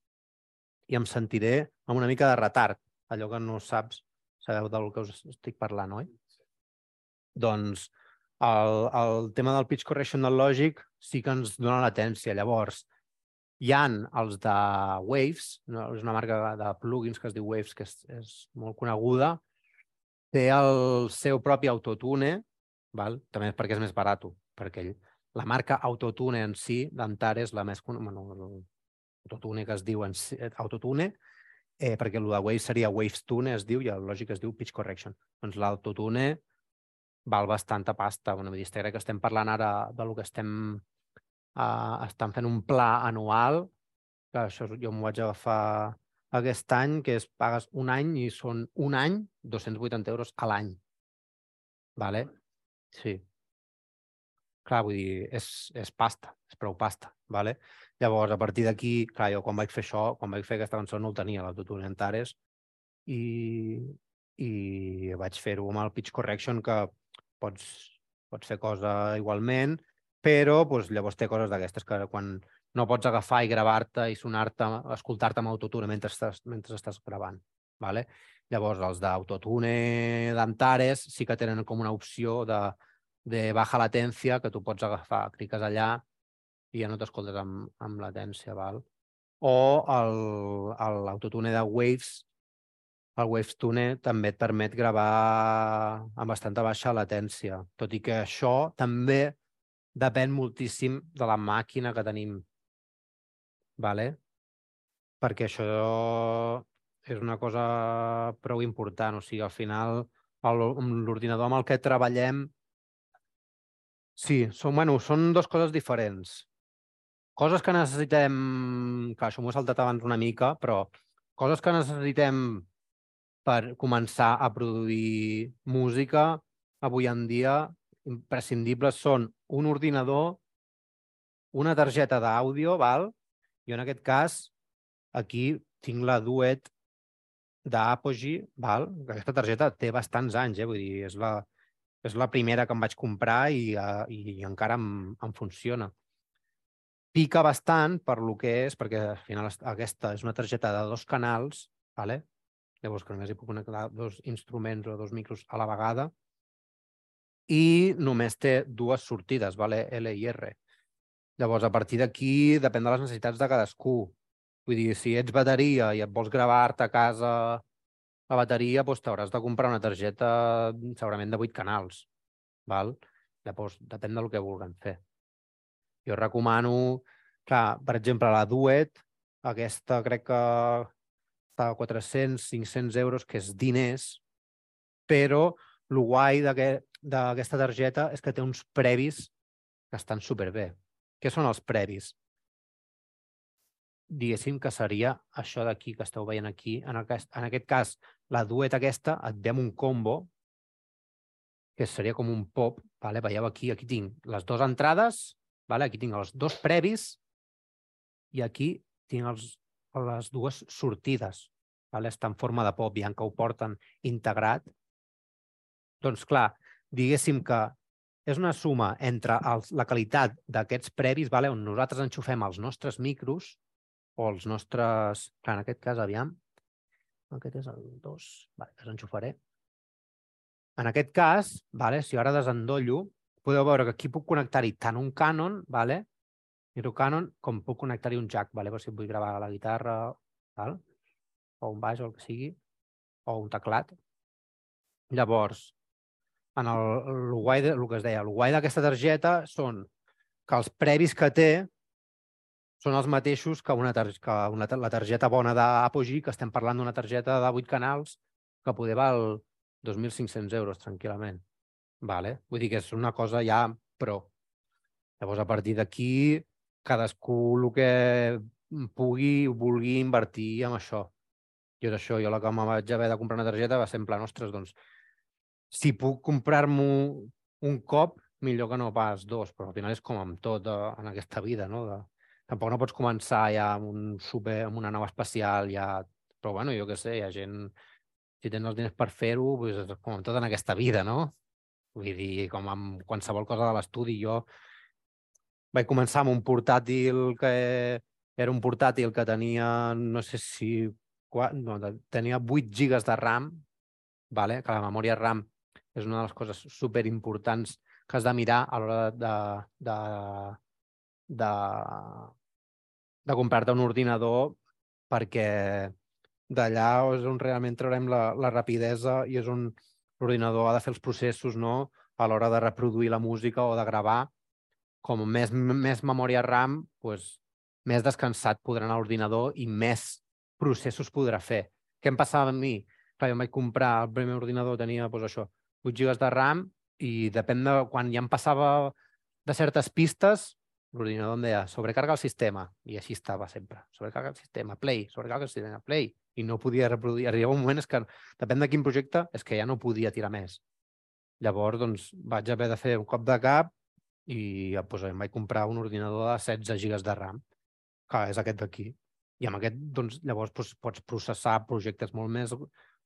i em sentiré amb una mica de retard, allò que no saps, sabeu del que us estic parlant, oi? Doncs el, el tema del pitch correction del Logic sí que ens dona latència. Llavors, hi han els de Waves, no? és una marca de plugins que es diu Waves, que és, és molt coneguda, té el seu propi autotune, val? també és perquè és més barat, perquè ell, la marca Autotune en si, d'Antares, la més... Bueno, autotune que es diu en si, eh, Autotune, eh, perquè el de Waves seria Waves Tune, es diu, i el lògic es diu Pitch Correction. Doncs l'autotune val bastanta pasta. Bueno, dir, crec que estem parlant ara de lo que estem... Uh, estan fent un pla anual, que això jo m'ho vaig agafar aquest any, que es pagues un any i són un any 280 euros a l'any. Vale? Sí. clar, vull dir, és, és pasta, és prou pasta, vale? Llavors, a partir d'aquí, clar, jo quan vaig fer això, quan vaig fer aquesta cançó no el tenia, l'autotune Antares, i, i vaig fer-ho amb el pitch correction, que pots, pots fer cosa igualment, però doncs, llavors té coses d'aquestes que quan no pots agafar i gravar-te i sonar-te, escoltar-te amb autotune mentre estàs, mentre estàs gravant. Vale? Llavors, els d'autotune d'Antares sí que tenen com una opció de, de baja latència que tu pots agafar, cliques allà i ja no t'escoltes amb, amb latència, val? O l'autotune de Waves, el Waves Tune també et permet gravar amb bastanta baixa latència, tot i que això també depèn moltíssim de la màquina que tenim. Vale? Perquè això és una cosa prou important. O sigui, al final, l'ordinador amb el que treballem Sí, són, bueno, són dues coses diferents. Coses que necessitem... Clar, això m'ho he saltat abans una mica, però coses que necessitem per començar a produir música avui en dia imprescindibles són un ordinador, una targeta d'àudio, val? Jo en aquest cas, aquí tinc la Duet d'Apogee, val? Aquesta targeta té bastants anys, eh? Vull dir, és la, és la primera que em vaig comprar i, uh, i, i encara em, em funciona. Pica bastant per lo que és, perquè al final aquesta és una targeta de dos canals, vale? Llavors que només hi puc connectar dos instruments o dos micros a la vegada, i només té dues sortides, vale? L i R. Llavors, a partir d'aquí, depèn de les necessitats de cadascú. Vull dir, si ets bateria i et vols gravar-te a casa la bateria doncs, t'hauràs de comprar una targeta segurament de 8 canals. Val? Llavors, depèn del que vulguin fer. Jo recomano, clar, per exemple, la Duet, aquesta crec que està a 400-500 euros, que és diners, però el guai d'aquesta targeta és que té uns previs que estan superbé. Què són els previs? diguéssim que seria això d'aquí que esteu veient aquí. En aquest, en aquest cas, la duet aquesta et ve un combo que seria com un pop. Vale? Veieu aquí, aquí tinc les dues entrades, vale? aquí tinc els dos previs i aquí tinc els, les dues sortides. Vale? Està en forma de pop, ja que ho porten integrat. Doncs clar, diguéssim que és una suma entre els, la qualitat d'aquests previs, vale? on nosaltres enxufem els nostres micros, o els nostres... Clar, en aquest cas, aviam, aquest és el 2, vale, que s'enxufaré. En aquest cas, vale, si ara desendollo, podeu veure que aquí puc connectar-hi tant un Canon, vale, micro Canon, com puc connectar-hi un jack, vale, per si vull gravar la guitarra, val? o un baix o el que sigui, o un teclat. Llavors, en el, el, guai de, el que es deia, el guai d'aquesta targeta són que els previs que té són els mateixos que, una, tar que una, la targeta bona d'Apogee, que estem parlant d'una targeta de 8 canals que poder val 2.500 euros tranquil·lament. Vale? Vull dir que és una cosa ja pro. Llavors, a partir d'aquí, cadascú el que pugui vulgui invertir en això. Jo és això, jo la que me vaig haver de comprar una targeta va ser en plan, ostres, doncs, si puc comprar-m'ho un cop, millor que no pas dos, però al final és com amb tot eh, en aquesta vida, no? De, tampoc no pots començar ja amb, un super, amb una nova especial, ja... però bueno, jo què sé, hi ha gent... Si tens els diners per fer-ho, doncs, com tot en aquesta vida, no? Vull dir, com amb qualsevol cosa de l'estudi, jo vaig començar amb un portàtil que era un portàtil que tenia, no sé si... No, tenia 8 gigas de RAM, vale? que la memòria RAM és una de les coses super importants que has de mirar a l'hora de, de, de, de comprar-te un ordinador perquè d'allà és on realment traurem la, la rapidesa i és on l'ordinador ha de fer els processos no? a l'hora de reproduir la música o de gravar. Com més, més memòria RAM, doncs, més descansat podrà anar l'ordinador i més processos podrà fer. Què em passava a mi? Clar, jo em vaig comprar el primer ordinador, tenia doncs, això, 8 GB de RAM i depèn de quan ja em passava de certes pistes, l'ordinador em deia sobrecarga el sistema, i així estava sempre. Sobrecarga el sistema, play, sobrecarga el sistema, play, i no podia reproduir. Arribava un moment és que, depèn de quin projecte, és que ja no podia tirar més. Llavors, doncs, vaig haver de fer un cop de cap i doncs, em vaig comprar un ordinador de 16 gigas de RAM, que és aquest d'aquí. I amb aquest, doncs, llavors doncs, pots processar projectes molt més,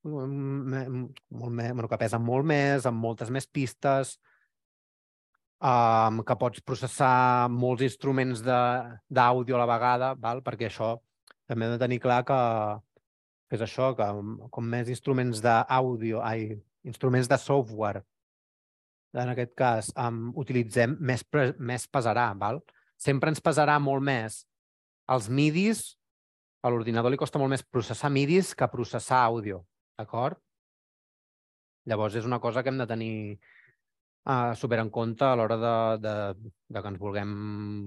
molt més, bueno, que pesen molt més, amb moltes més pistes, um, que pots processar molts instruments d'àudio a la vegada, val? perquè això també hem de tenir clar que, que és això, que com més instruments d'àudio, ai, instruments de software, en aquest cas, um, utilitzem, més, més pesarà. Val? Sempre ens pesarà molt més els midis, a l'ordinador li costa molt més processar midis que processar àudio, d'acord? Llavors és una cosa que hem de tenir uh, super en compte a l'hora de, de, de que ens vulguem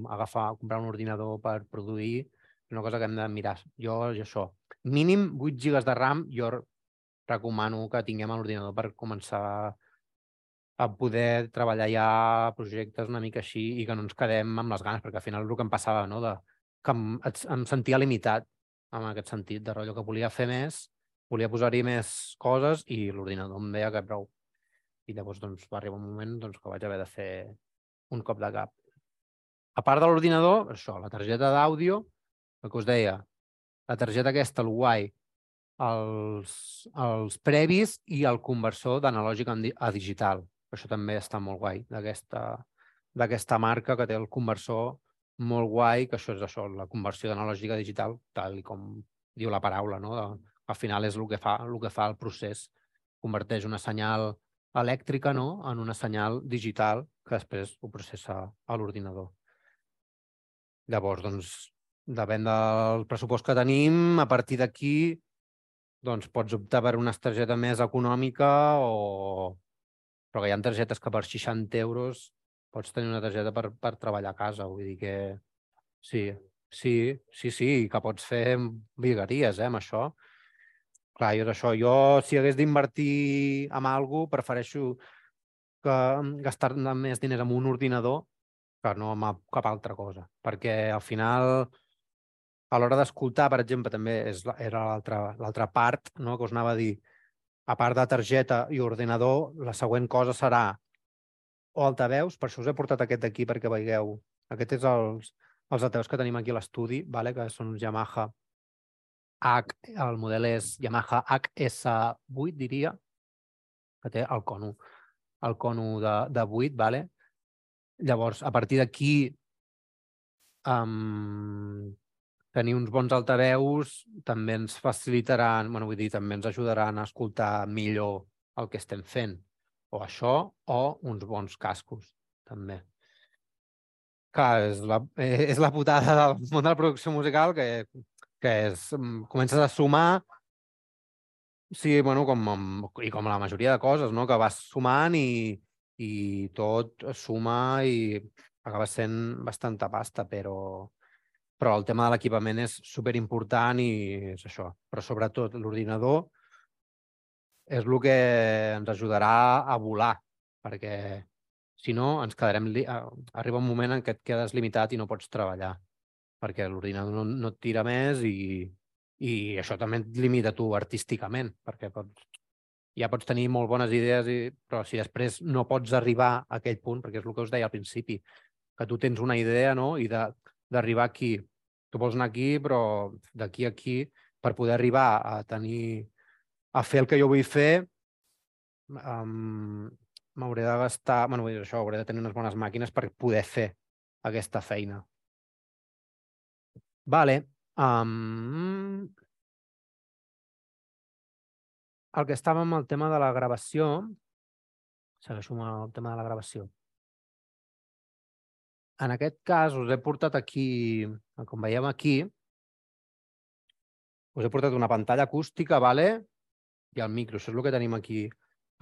agafar, comprar un ordinador per produir, és una cosa que hem de mirar. Jo, jo això, mínim 8 gigas de RAM, jo recomano que tinguem l'ordinador per començar a poder treballar ja projectes una mica així i que no ens quedem amb les ganes, perquè al final el que em passava, no? de, que em, em sentia limitat en aquest sentit, de rotllo que volia fer més, volia posar-hi més coses i l'ordinador em deia que prou. I llavors doncs, va arribar un moment doncs, que vaig haver de fer un cop de cap. A part de l'ordinador, això, la targeta d'àudio, el que us deia, la targeta aquesta, el guai, els, els previs i el conversor d'analògic a digital. Això també està molt guai d'aquesta marca que té el conversor molt guai, que això és això, la conversió d'analògica digital, tal com diu la paraula, no? al final és el que fa el, que fa el procés. Converteix una senyal elèctrica no? en una senyal digital que després ho processa a l'ordinador. Llavors, doncs, depèn del pressupost que tenim, a partir d'aquí doncs pots optar per una targeta més econòmica o, però que hi ha targetes que per 60 euros pots tenir una targeta per, per treballar a casa. Vull dir que sí, sí, sí, sí, que pots fer vigueries eh, amb això. Clar, jo és això. Jo, si hagués d'invertir en alguna cosa, prefereixo que gastar més diners en un ordinador que no amb cap altra cosa. Perquè al final, a l'hora d'escoltar, per exemple, també és, era l'altra part no, que us anava a dir, a part de targeta i ordinador, la següent cosa serà o altaveus, per això us he portat aquest d'aquí perquè veieu. Aquest és els, els altaveus que tenim aquí a l'estudi, vale? que són uns Yamaha H, el model és Yamaha HS8, diria, que té el cono, el cono de, de 8, vale? Llavors, a partir d'aquí, um, tenir uns bons altaveus també ens facilitaran, bueno, vull dir, també ens ajudaran a escoltar millor el que estem fent. O això, o uns bons cascos, també. Clar, és la, (laughs) és la putada del món de la producció musical que, que és, mm, comences a sumar sí, bueno, com, i com la majoria de coses, no? que vas sumant i, i tot suma i acaba sent bastanta pasta, però, però el tema de l'equipament és super important i és això. Però sobretot l'ordinador és el que ens ajudarà a volar, perquè si no ens quedarem... Arriba un moment en què et quedes limitat i no pots treballar, perquè l'ordinador no, no et tira més i, i això també et limita tu artísticament, perquè pots, ja pots tenir molt bones idees, i, però si després no pots arribar a aquell punt, perquè és el que us deia al principi, que tu tens una idea no? i d'arribar aquí tu vols anar aquí, però d'aquí a aquí, per poder arribar a tenir, a fer el que jo vull fer, um, m'hauré de gastar, bueno, vull dir això, hauré de tenir unes bones màquines per poder fer aquesta feina. Vale. Um, el que estava amb el tema de la gravació, segueixo amb el tema de la gravació. En aquest cas us he portat aquí, com veiem aquí, us he portat una pantalla acústica, vale? i el micro. Això és el que tenim aquí,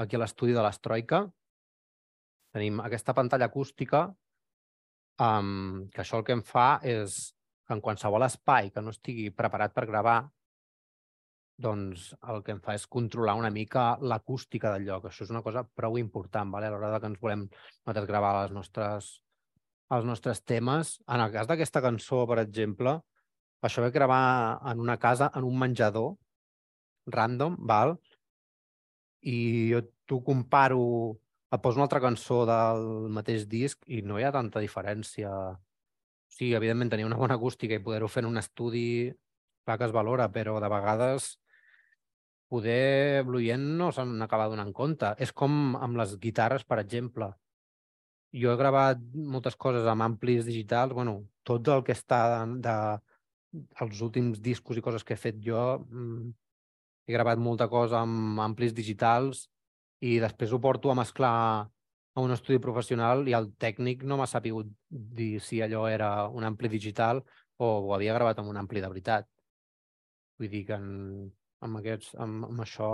aquí a l'estudi de l'Estroika. Tenim aquesta pantalla acústica, um, que això el que em fa és que en qualsevol espai que no estigui preparat per gravar, doncs el que em fa és controlar una mica l'acústica del lloc. Això és una cosa prou important vale? a l'hora que ens volem gravar les nostres els nostres temes. En el cas d'aquesta cançó, per exemple, això vaig gravar en una casa, en un menjador, random, val? I jo t'ho comparo et poso una altra cançó del mateix disc i no hi ha tanta diferència. O sigui, evidentment, tenir una bona acústica i poder-ho fer en un estudi, clar que es valora, però de vegades poder l'oient no se'n acaba donant compte. És com amb les guitarres, per exemple. Jo he gravat moltes coses amb amplis digitals, bueno, tot el que està de, de els últims discos i coses que he fet jo, mm, he gravat molta cosa amb amplis digitals i després ho porto a mesclar a un estudi professional i el tècnic no m'ha sapigut dir si allò era un ampli digital o ho havia gravat amb un ampli de veritat. Vull dir que en, amb, aquests, amb, amb això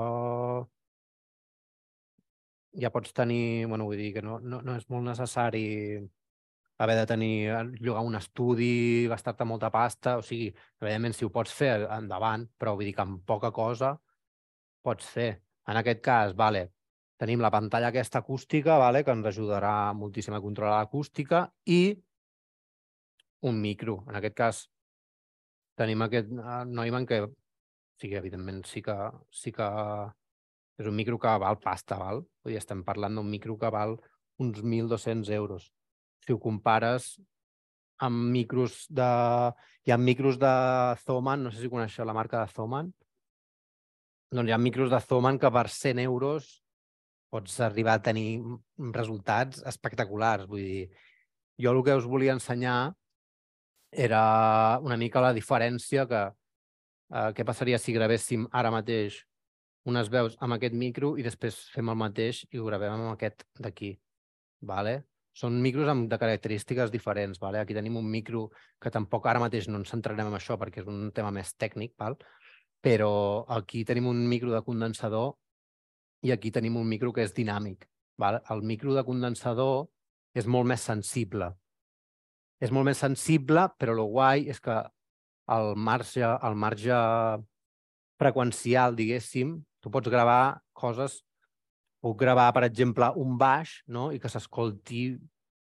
ja pots tenir, bueno, vull dir que no, no, no és molt necessari haver de tenir, eh, llogar un estudi, gastar-te molta pasta, o sigui, evidentment si ho pots fer, endavant, però vull dir que amb poca cosa pots fer. En aquest cas, vale, tenim la pantalla aquesta acústica, vale, que ens ajudarà moltíssim a controlar l'acústica, i un micro. En aquest cas, tenim aquest uh, Neumann que, o sigui, evidentment sí que, sí que és un micro que val pasta, val? Vull dir, estem parlant d'un micro que val uns 1.200 euros. Si ho compares amb micros de... Hi ha micros de Thomann, no sé si coneixeu la marca de Thomann, doncs hi ha micros de Thomann que per 100 euros pots arribar a tenir resultats espectaculars. Vull dir, jo el que us volia ensenyar era una mica la diferència que eh, què passaria si gravéssim ara mateix unes veus amb aquest micro i després fem el mateix i ho gravem amb aquest d'aquí. Vale? Són micros amb, de característiques diferents. Vale? Aquí tenim un micro que tampoc ara mateix no ens centrarem en això perquè és un tema més tècnic, val? però aquí tenim un micro de condensador i aquí tenim un micro que és dinàmic. Val? El micro de condensador és molt més sensible. És molt més sensible, però el guai és que el marge, el marge freqüencial, diguéssim, tu pots gravar coses, puc gravar, per exemple, un baix no? i que s'escolti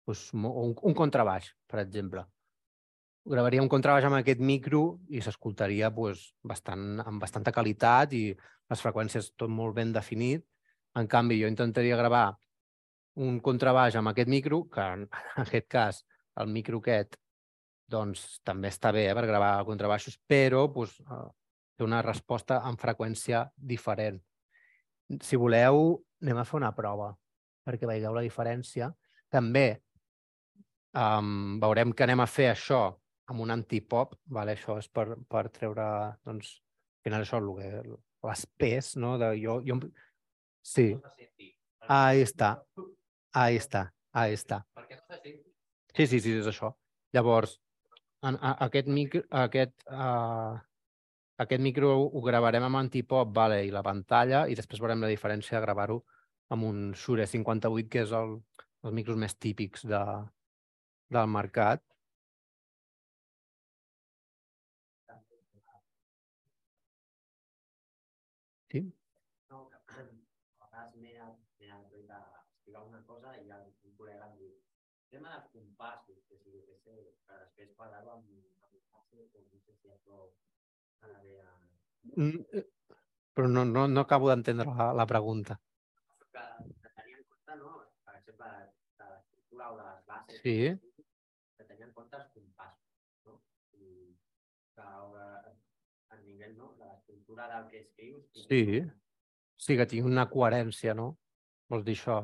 doncs, un, un contrabaix, per exemple. Gravaria un contrabaix amb aquest micro i s'escoltaria doncs, bastant, amb bastanta qualitat i les freqüències tot molt ben definit. En canvi, jo intentaria gravar un contrabaix amb aquest micro, que en (laughs) aquest cas el micro aquest doncs, també està bé eh, per gravar contrabaixos, però doncs, té una resposta amb freqüència diferent. Si voleu, anem a fer una prova perquè veieu la diferència. També um, veurem que anem a fer això amb un antipop, vale? això és per, per treure, doncs, al final això és el que, les pes, no? De, jo, jo... Sí. Ahí està. Ahí està. Ahí està. Sí, sí, sí, és això. Llavors, en, a, aquest, micro, aquest, uh, aquest micro ho gravarem amb antipop vale, i la pantalla i després veurem la diferència de gravar-ho amb un Shure 58, que és el, els micros més típics de, del mercat. Sí? No, a vegades m'he explicar una cosa i el col·lega em diu tema dels compassos, que si sé, que després quadrar-ho amb, amb el o no sé si Mm, eh, però no, no, no acabo d'entendre la, la pregunta. Que tenir en compte, no? per exemple, de l'estructura o de les bases, Sí. que tenir en compte els compassos. No? I que a nivell no? de l'estructura del que escrius. Sí. Sí, que tingui una coherència, no? Vols dir això?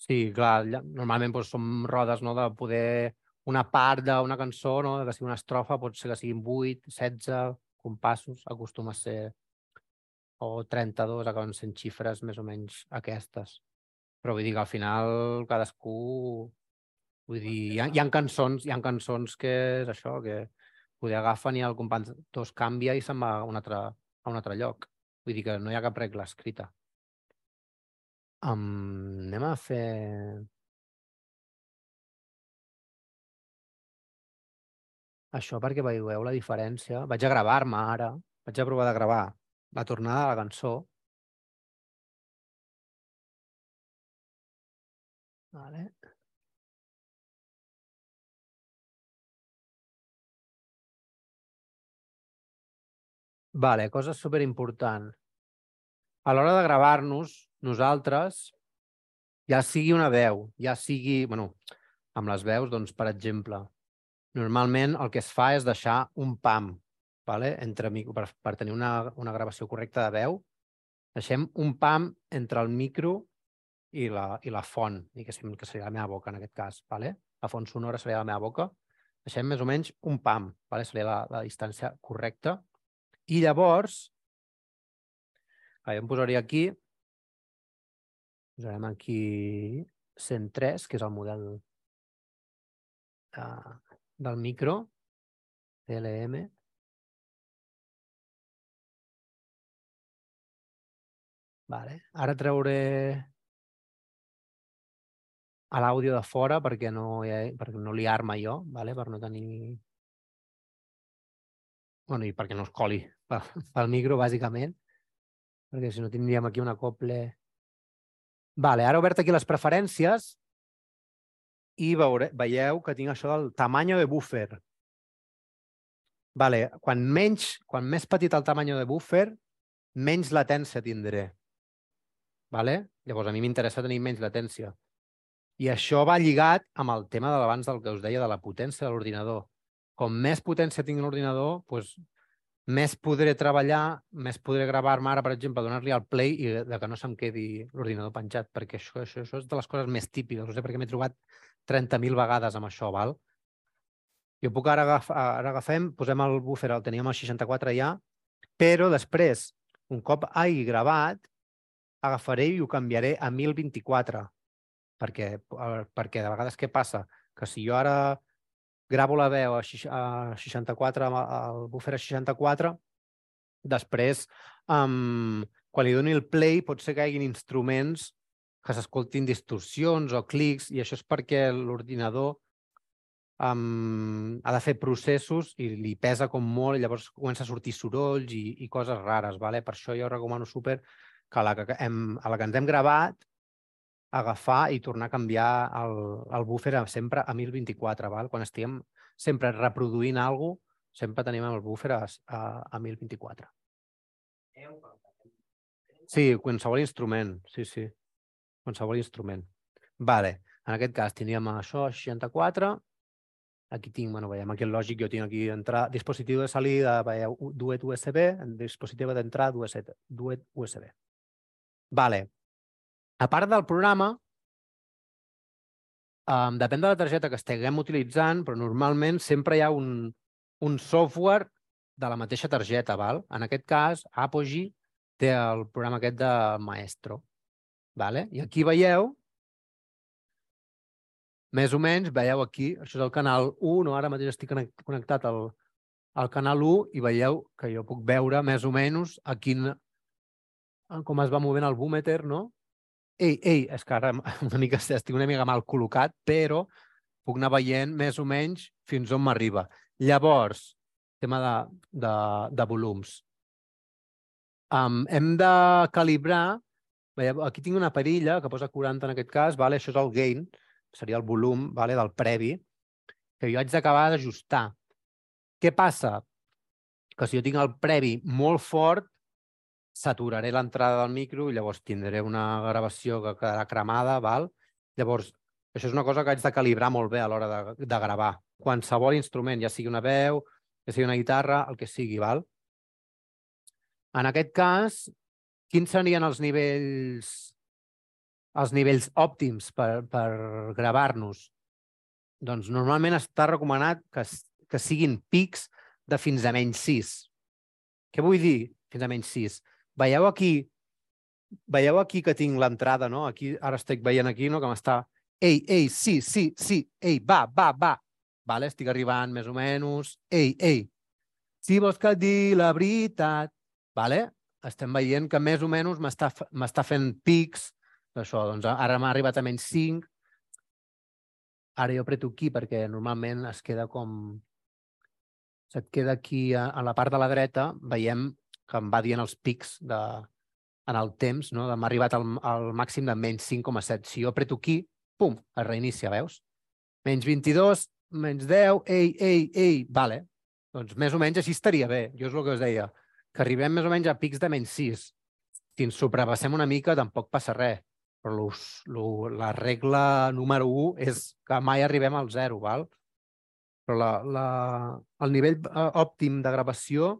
Sí, clar, normalment doncs, som rodes no, de poder una part d'una cançó, no, que sigui una estrofa, pot ser que siguin 8, 16, compassos, acostuma a ser o 32, acaben sent xifres més o menys aquestes. Però vull dir que al final cadascú... Vull dir, hi ha, hi ha cançons, hi ha cançons que és això, que poder agafen i el compositor canvia i se'n va a un, altre, a un altre lloc. Vull dir que no hi ha cap regla escrita. Um, anem a fer Això perquè veieu la diferència. Vaig a gravar-me ara, vaig a provar de gravar la tornada de la cançó. Vale. Vale, cosa superimportant. A l'hora de gravar-nos, nosaltres ja sigui una veu, ja sigui... bueno, amb les veus, doncs, per exemple, normalment el que es fa és deixar un pam vale? entre, per, per tenir una, una gravació correcta de veu. Deixem un pam entre el micro i la, i la font, i que, que seria la meva boca en aquest cas. Vale? La font sonora seria la meva boca. Deixem més o menys un pam, vale? seria la, la distància correcta. I llavors, jo em posaria aquí, posarem aquí 103, que és el model uh, del micro, TLM. Vale. Ara trauré a l'àudio de fora perquè no, ha, perquè no liar-me jo, vale? per no tenir... bueno, i perquè no es coli pel, pel micro, bàsicament, perquè si no tindríem aquí un acople... Vale, ara he obert aquí les preferències i veure, veieu que tinc això del tamany de buffer. Vale, quan, menys, quan més petit el tamany de buffer, menys latència tindré. Vale? Llavors, a mi m'interessa tenir menys latència. I això va lligat amb el tema de l'abans del que us deia de la potència de l'ordinador. Com més potència tingui l'ordinador, doncs, més podré treballar, més podré gravar-me ara, per exemple, donar-li al play i de que no se'm quedi l'ordinador penjat, perquè això, això, això és de les coses més típiques. No sé perquè m'he trobat 30.000 vegades amb això, val? Jo puc ara agafar, ara agafem, posem el buffer, el teníem al 64 ja, però després, un cop hagi gravat, agafaré i ho canviaré a 1024. Perquè, eh, perquè de vegades què passa? Que si jo ara gravo la veu a seix- a 64, amb el buffer a 64, després, um, quan li doni el play, pot ser que hi hagi instruments que s'escoltin distorsions o clics, i això és perquè l'ordinador um, ha de fer processos i li pesa com molt, i llavors comença a sortir sorolls i, i coses rares. Vale? Per això jo recomano super que a la que, hem, a la que ens hem gravat, agafar i tornar a canviar el, el buffer a, sempre a 1024. Val? Quan estiguem sempre reproduint alguna cosa, sempre tenim el buffer a, a, a 1024. Sí, qualsevol instrument, sí, sí. Qualsevol instrument. Vale. En aquest cas tindríem això, 64. Aquí tinc, bueno, veiem aquí el lògic, jo tinc aquí entrar, dispositiu de salida, veieu, duet USB, dispositiu d'entrada, duet, duet USB. Vale. A part del programa, um, depèn de la targeta que estiguem utilitzant, però normalment sempre hi ha un, un software de la mateixa targeta. Val? En aquest cas, Apogee té el programa aquest de Maestro. Vale? I aquí veieu, més o menys, veieu aquí, això és el canal 1, no? ara mateix estic connect- connectat al, al canal 1 i veieu que jo puc veure més o menys a quin, com es va movent el boometer, no? Ei, ei, és que ara (laughs) una mica estic una mica mal col·locat, però puc anar veient més o menys fins on m'arriba. Llavors, tema de, de, de volums. Um, hem de calibrar, aquí tinc una perilla que posa 40 en aquest cas, vale? això és el gain, seria el volum vale? del previ, que jo haig d'acabar d'ajustar. Què passa? Que si jo tinc el previ molt fort, saturaré l'entrada del micro i llavors tindré una gravació que quedarà cremada, val? Llavors, això és una cosa que haig de calibrar molt bé a l'hora de, de gravar. Qualsevol instrument, ja sigui una veu, ja sigui una guitarra, el que sigui, val? En aquest cas, quins serien els nivells els nivells òptims per, per gravar-nos? Doncs normalment està recomanat que, que siguin pics de fins a menys 6. Què vull dir fins a menys 6? Veieu aquí, veieu aquí que tinc l'entrada, no? Aquí, ara estic veient aquí, no? Que m'està... Ei, ei, sí, sí, sí, ei, va, va, va. Vale? Estic arribant més o menys. Ei, ei, si vols que et digui la veritat, vale? Estem veient que més o menys m'està fent pics d'això. Doncs ara m'ha arribat a menys 5. Ara jo apreto aquí perquè normalment es queda com... Se't queda aquí a, a la part de la dreta, veiem que em va dient els pics de, en el temps, no? m'ha arribat al, al màxim de menys 5,7. Si jo apreto aquí, pum, es reinicia, veus? Menys 22, menys 10, ei, ei, ei, vale. Doncs més o menys així estaria bé. Jo és el que us deia, que arribem més o menys a pics de menys 6. Si ens sobrepassem una mica tampoc passa res. Però los, lo, la regla número 1 és que mai arribem al zero, val? Però la, la, el nivell eh, òptim de gravació,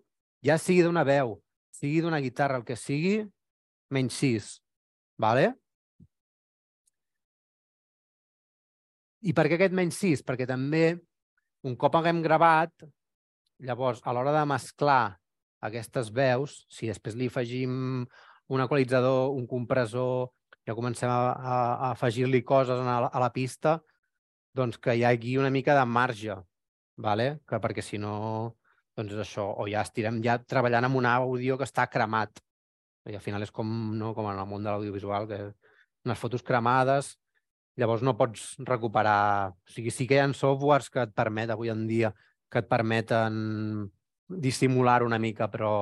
ja sigui d'una veu, sigui d'una guitarra, el que sigui, menys 6. Vale? I per què aquest menys 6? Perquè també, un cop haguem gravat, llavors, a l'hora de mesclar aquestes veus, si després li afegim un equalitzador, un compressor, ja comencem a, a, a afegir-li coses a la, a la pista, doncs que hi hagi una mica de marge, vale? que perquè si no, doncs això, o ja estirem ja treballant amb un àudio que està cremat. I al final és com, no, com en el món de l'audiovisual, que unes fotos cremades, llavors no pots recuperar... O sigui, sí que hi ha softwares que et permet avui en dia que et permeten dissimular una mica, però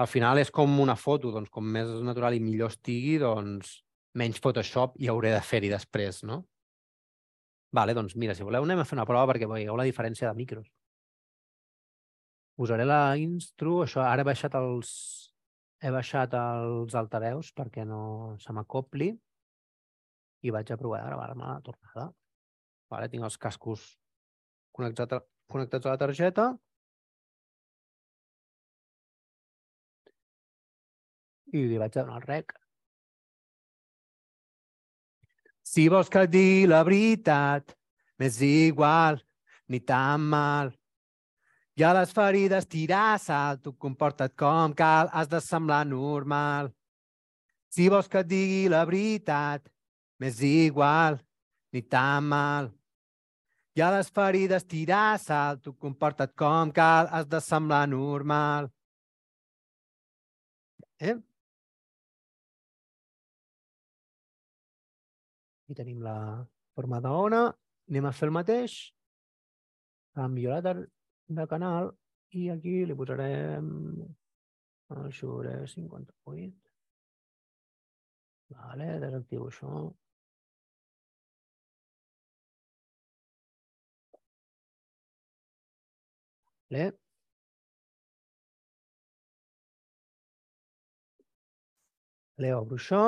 al final és com una foto, doncs com més natural i millor estigui, doncs menys Photoshop hi hauré de fer-hi després, no? Vale, doncs mira, si voleu anem a fer una prova perquè veieu la diferència de micros. Usaré la instru, això ara he baixat els, he baixat els altaveus perquè no se m'acopli i vaig a provar de gravar-me la tornada. Vale, tinc els cascos connectats a, connectats a la targeta. I li vaig donar el rec. Si vols que et digui la veritat, m'és igual, ni tan mal. I a les ferides tirar sal, tu comporta't com cal, has de semblar normal. Si vols que et digui la veritat, m'és igual, ni tan mal. I a les ferides tirar sal, tu comporta't com cal, has de semblar normal. Eh? I tenim la forma d'ona. Anem a fer el mateix. Canvio la de canal i aquí li posarem el xure 58. Vale, desactivo això. Vale. Le obro això.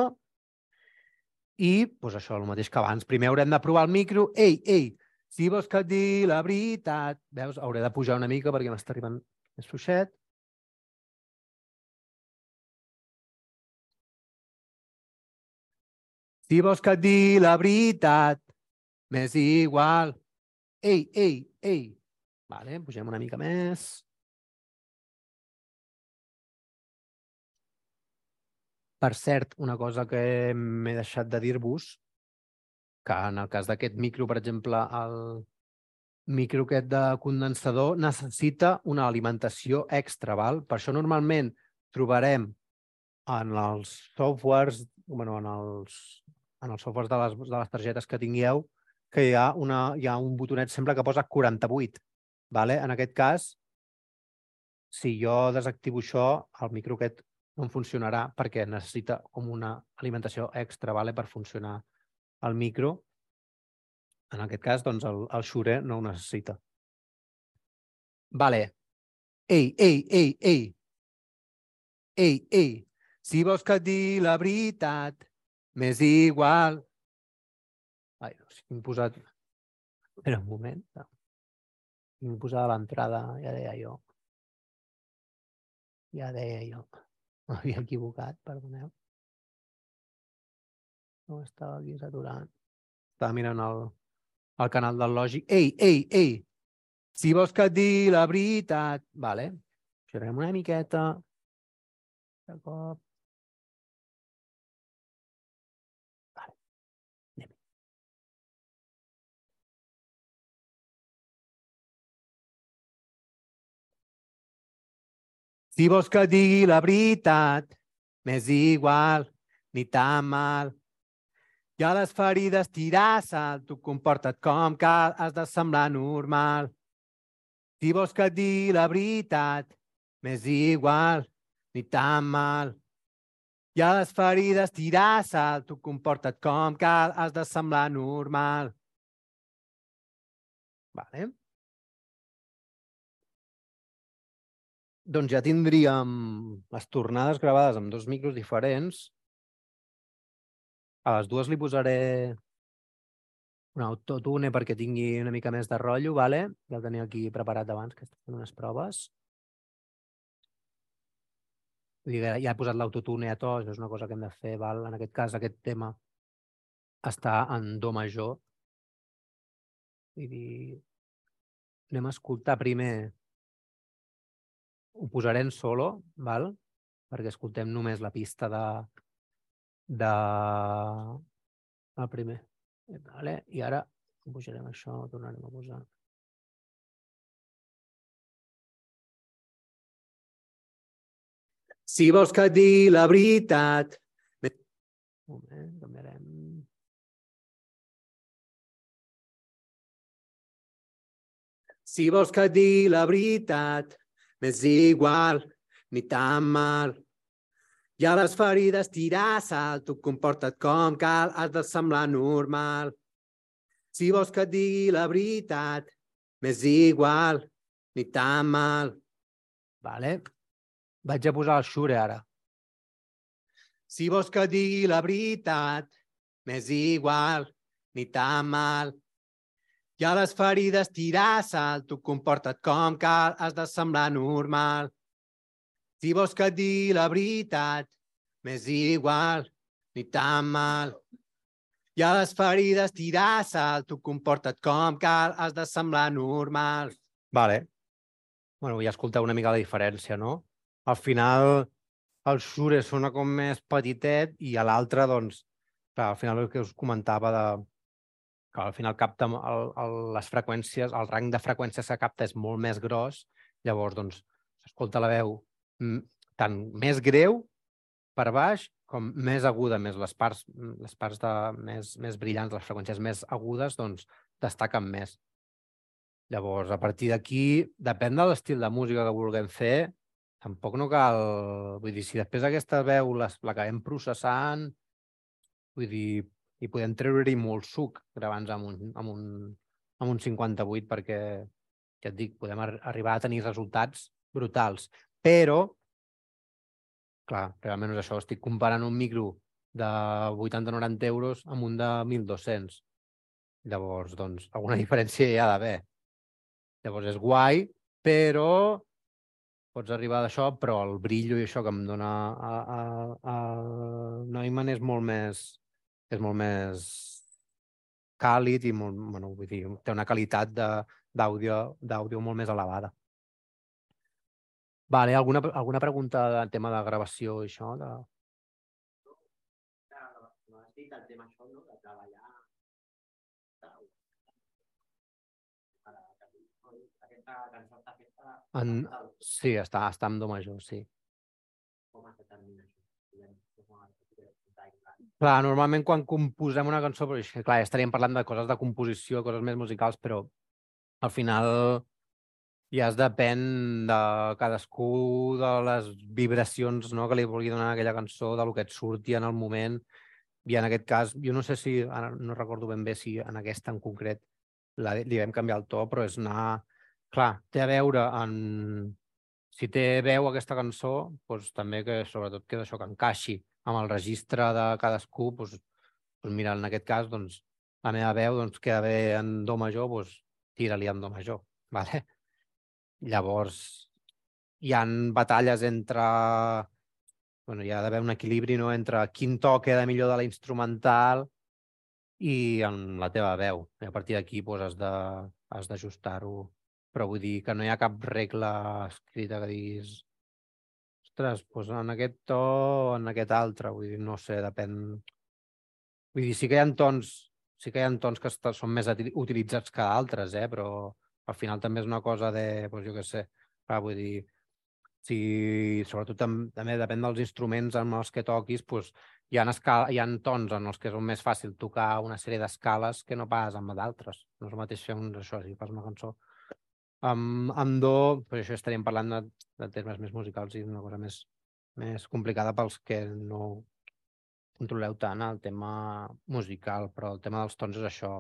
I, doncs això, el mateix que abans. Primer haurem de provar el micro. Ei, ei, si vols que et digui la veritat... Veus, hauré de pujar una mica perquè m'està arribant més fluixet. Si vols que et digui la veritat, m'és igual. Ei, ei, ei. Vale, pugem una mica més. Per cert, una cosa que m'he deixat de dir-vos, que en el cas d'aquest micro, per exemple, el micro aquest de condensador necessita una alimentació extra, val? Per això normalment trobarem en els softwares, bueno, en els, en els softwares de les, de les targetes que tingueu, que hi ha, una, hi ha un botonet sempre que posa 48. Vale? En aquest cas, si jo desactivo això, el micro aquest no funcionarà perquè necessita com una alimentació extra vale, per funcionar el micro. En aquest cas, doncs, el, el Shure no ho necessita. Vale. Ei, ei, ei, ei. Ei, ei. Si vols que et digui la veritat, m'és igual. Ai, no, si posat... Espera un moment. M'he posat a l'entrada, ja deia jo. Ja deia jo. M'havia equivocat, perdoneu. No estava aquí saturant. Estava mirant el, el canal del lògic. Ei, ei, ei! Si vols que et digui la veritat... Vale. Xerrem una miqueta. De cop. Si vols que digui la veritat, m'és igual, ni tan mal. I a les ferides tirar sal, tu comporta't com cal, has de semblar normal. Si vols que et digui la veritat, m'és igual, ni tan mal. I a les ferides tirar sal, tu comporta't com cal, has de semblar normal. Vale? Doncs ja tindríem les tornades gravades amb dos micros diferents A les dues li posaré un autotune perquè tingui una mica més de rotllo, vale? ja el tenia aquí preparat abans, que estic fent unes proves. Ja he posat l'autotune a to, això és una cosa que hem de fer, val? en aquest cas aquest tema està en do major. Vull dir, anem a escoltar primer, ho posaré en solo, val? perquè escoltem només la pista de, de el primer. Vale? I ara pujarem això, ho tornarem a posar. Si vols que et digui la veritat... Un moment, canviarem... Si vols que et digui la veritat, m'és igual, ni tan mal. I a les ferides tirar sal, tu comporta't com cal, has de semblar normal. Si vols que et digui la veritat, m'és igual, ni tan mal. Vale? Vaig a posar el xure ara. Si vols que et digui la veritat, m'és igual, ni tan mal. I a les ferides tirar sal, tu comporta't com cal, has de semblar normal. Si vols que et digui la veritat, m'és igual, ni tan mal. I a les ferides tirar sal, tu comporta't com cal, has de semblar normal. Vale. Bueno, ja escolteu una mica la diferència, no? Al final, el Shure sona com més petitet i a l'altre, doncs, clar, al final el que us comentava de que al final capta el, el, les freqüències, el rang de freqüències que capta és molt més gros, llavors, doncs, s'escolta la veu tant més greu per baix com més aguda, més les parts, les parts de, més, més brillants, les freqüències més agudes, doncs destaquen més. Llavors, a partir d'aquí, depèn de l'estil de música que vulguem fer, tampoc no cal... Vull dir, si després aquesta veu l'acabem processant, vull dir, i podem treure-hi molt suc gravant amb un, amb, un, amb un 58 perquè, ja et dic, podem ar arribar a tenir resultats brutals. Però, clar, realment és això, estic comparant un micro de 80-90 euros amb un de 1.200. Llavors, doncs, alguna (laughs) diferència hi ha d'haver. Llavors, és guai, però pots arribar d'això, però el brillo i això que em dona a, a, a Neumann és molt més, és molt més càlid i molt, bueno, vull dir, té una qualitat d'àudio molt més elevada. Vale, alguna, alguna pregunta de tema de gravació i això? De... No has dit el tema això, no? De treballar aquesta cançó està feta En... Sí, està, està amb do major, sí. com es determina això? Clar, normalment quan composem una cançó, però clar, ja estaríem parlant de coses de composició, coses més musicals, però al final ja es depèn de cadascú de les vibracions no, que li vulgui donar aquella cançó, de lo que et surti en el moment. I en aquest cas, jo no sé si, ara no recordo ben bé si en aquesta en concret la, li vam canviar el to, però és anar... Clar, té a veure en... Si té veu aquesta cançó, doncs també que sobretot que això que encaixi amb el registre de cadascú, doncs, doncs mira, en aquest cas, doncs, la meva veu doncs, queda bé en do major, doncs tira-li en do major. (laughs) Vale? Llavors, hi han batalles entre... Bueno, hi ha d'haver un equilibri no? entre quin to queda millor de la instrumental i en la teva veu. I a partir d'aquí doncs, has d'ajustar-ho. Però vull dir que no hi ha cap regla escrita que diguis ostres, doncs en aquest to o en aquest altre, vull dir, no sé, depèn... Vull dir, sí que hi ha tons, sí que hi ha tons que són més utilitzats que altres, eh? però al final també és una cosa de, doncs jo què sé, clar, vull dir, si, sobretot tam també depèn dels instruments amb els que toquis, doncs hi ha, escala, hi ha tons en els que és més fàcil tocar una sèrie d'escales que no pas amb d'altres. No és el mateix fer un, això, si fas una cançó amb, amb do, per això estaríem parlant de, de termes més musicals i una cosa més, més complicada pels que no controleu tant el tema musical, però el tema dels tons és això.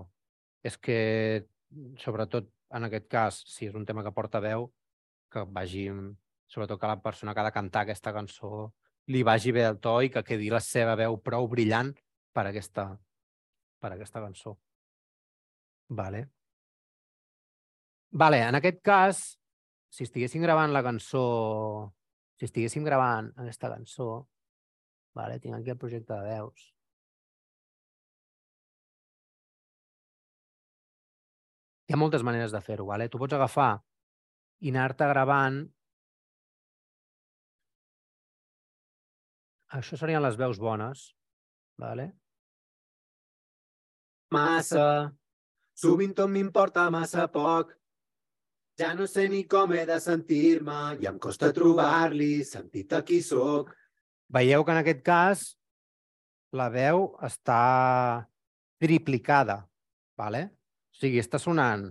És que, sobretot en aquest cas, si és un tema que porta veu, que vagi, sobretot que la persona que ha de cantar aquesta cançó li vagi bé el to i que quedi la seva veu prou brillant per aquesta, per aquesta cançó. Vale. Vale, en aquest cas, si estiguéssim gravant la cançó, si estiguéssim gravant aquesta cançó, vale, tinc aquí el projecte de veus. Hi ha moltes maneres de fer-ho. Vale? Tu pots agafar i anar-te gravant Això serien les veus bones. Vale? Massa, sovint tot m'importa massa poc. Ja no sé ni com he de sentir-me i em costa trobar-li sentit a qui sóc. Veieu que en aquest cas la veu està triplicada. Vale? O sigui, està sonant.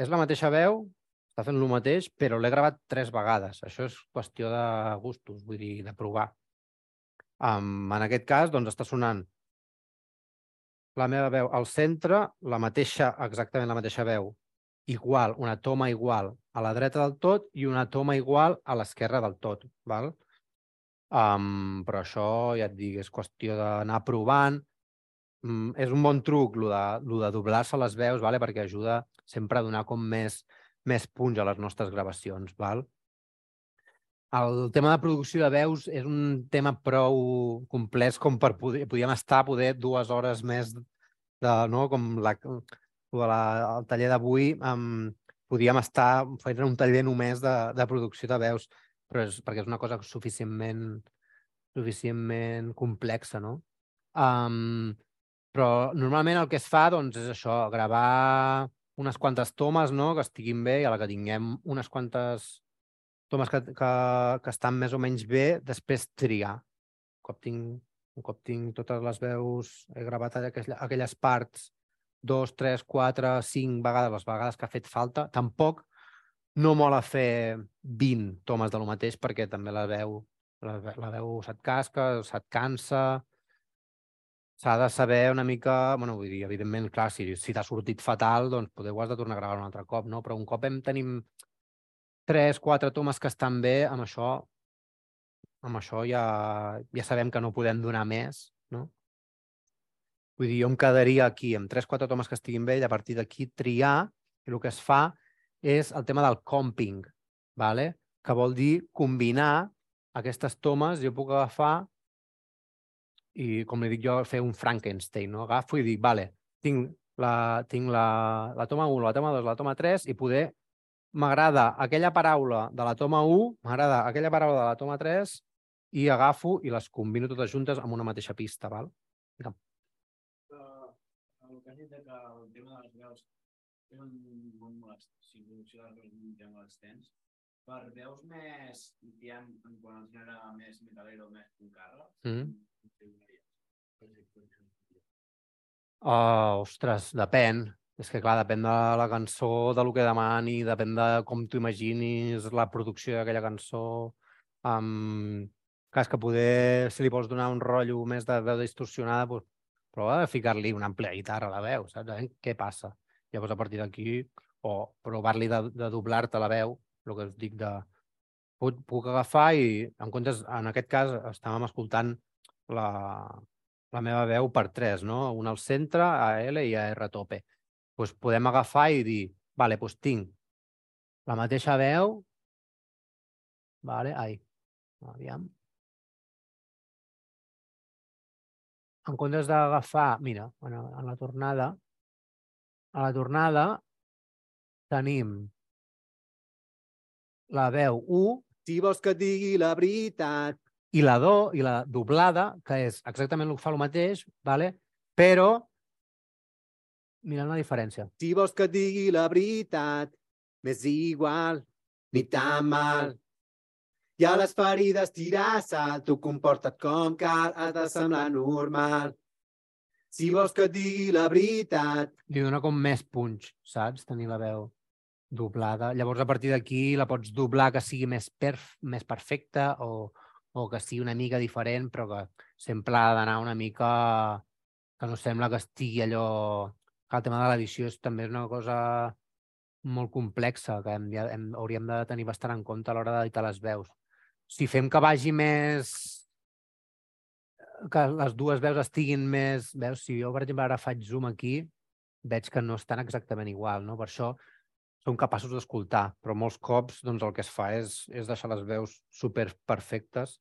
És la mateixa veu, està fent el mateix, però l'he gravat tres vegades. Això és qüestió de gustos, vull dir, de provar. Um, en aquest cas, doncs, està sonant la meva veu al centre, la mateixa, exactament la mateixa veu, igual, una toma igual a la dreta del tot i una toma igual a l'esquerra del tot. Val? Um, però això, ja et dic, és qüestió d'anar provant. Um, és un bon truc, el de, lo de doblar-se les veus, vale? perquè ajuda sempre a donar com més, més punts a les nostres gravacions. Val? El tema de producció de veus és un tema prou complex com per poder, podíem estar poder dues hores més de, no? com la, de la, el taller d'avui, um, podíem estar fent un taller només de, de producció de veus, però és perquè és una cosa suficientment, suficientment complexa, no? Um, però normalment el que es fa doncs, és això, gravar unes quantes tomes no? que estiguin bé i a la que tinguem unes quantes tomes que, que, que estan més o menys bé, després triar. Un cop tinc, un cop tinc totes les veus, he gravat aquelles, aquelles parts dos, tres, quatre, cinc vegades, les vegades que ha fet falta, tampoc no mola fer 20 tomes de lo mateix perquè també la veu, la, la veu se't casca, se't cansa, s'ha de saber una mica, bueno, vull dir, evidentment, clar, si, si t'ha sortit fatal, doncs poder ho has de tornar a gravar un altre cop, no? Però un cop hem tenim tres, quatre tomes que estan bé, amb això, amb això ja, ja sabem que no podem donar més, no? Vull dir, jo em quedaria aquí amb tres, quatre tomes que estiguin bé i a partir d'aquí triar, i el que es fa és el tema del comping, vale? que vol dir combinar aquestes tomes, jo puc agafar i, com li dic jo, fer un Frankenstein, no? Agafo i dic, vale, tinc la, tinc la, la toma 1, la toma 2, la toma 3 i poder m'agrada aquella paraula de la toma 1, m'agrada aquella paraula de la toma 3 i agafo i les combino totes juntes amb una mateixa pista, val? Digue'm. Uh, el que has dit de que el tema de les veus és un bon molest, si producció de veus és un tema extens, per veus més, diguem, en quan el gènere més metalero, més puncarra, Mm. mm. Uh, ostres, depèn. És que, clar, depèn de la cançó, de lo que demani, depèn de com t'ho imaginis, la producció d'aquella cançó. Um, clar, és que poder, si li vols donar un rotllo més de veu distorsionada, doncs, prova de ficar-li una àmplia guitarra a la veu, saps? Veure què passa. Llavors, a partir d'aquí, o provar-li de, de doblar-te la veu, el que us dic de... Puc, puc agafar i, en comptes, en aquest cas, estàvem escoltant la, la meva veu per tres, no? Una al centre, a L i a R tope. Doncs podem agafar i dir, vale, doncs tinc la mateixa veu, vale, ai, aviam. En comptes d'agafar, mira, en la tornada, a la tornada tenim la veu 1 Si vols que et digui la veritat, i la do i la doblada, que és exactament el que fa el mateix, vale? però mirant la diferència. si vols que et digui la veritat, m'és igual, ni tan mal. I a les ferides tirar sal, tu comporta't com cal, has de semblar normal. Si vols que et digui la veritat, Li dona com més punx, saps? Tenir la veu doblada. Llavors, a partir d'aquí, la pots doblar que sigui més, perf més perfecta o, o que sigui una mica diferent, però que sempre ha d'anar una mica... que no sembla que estigui allò... Que el tema de l'edició és també una cosa molt complexa que hem, hem, hauríem de tenir bastant en compte a l'hora d'editar les veus. Si fem que vagi més que les dues veus estiguin més... Veus, si jo, per exemple, ara faig zoom aquí, veig que no estan exactament igual, no? Per això som capaços d'escoltar, però molts cops doncs, el que es fa és, és deixar les veus super perfectes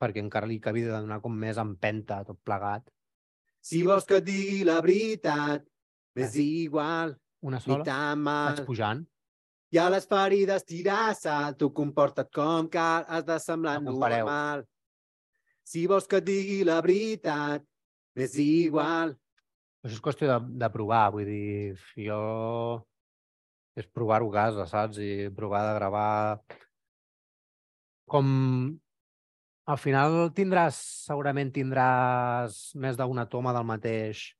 perquè encara li acabi de donar com més empenta tot plegat. Si vols que et digui la veritat, m'és igual, Una sola, vaig pujant. I a les ferides tirar sal, tu comporta't com cal, has de semblar No compareu. normal. Si vols que et digui la veritat, m'és igual. Això és qüestió de, de provar, vull dir, jo... És provar-ho a casa, saps? I provar de gravar... Com... Al final tindràs, segurament tindràs més d'una toma del mateix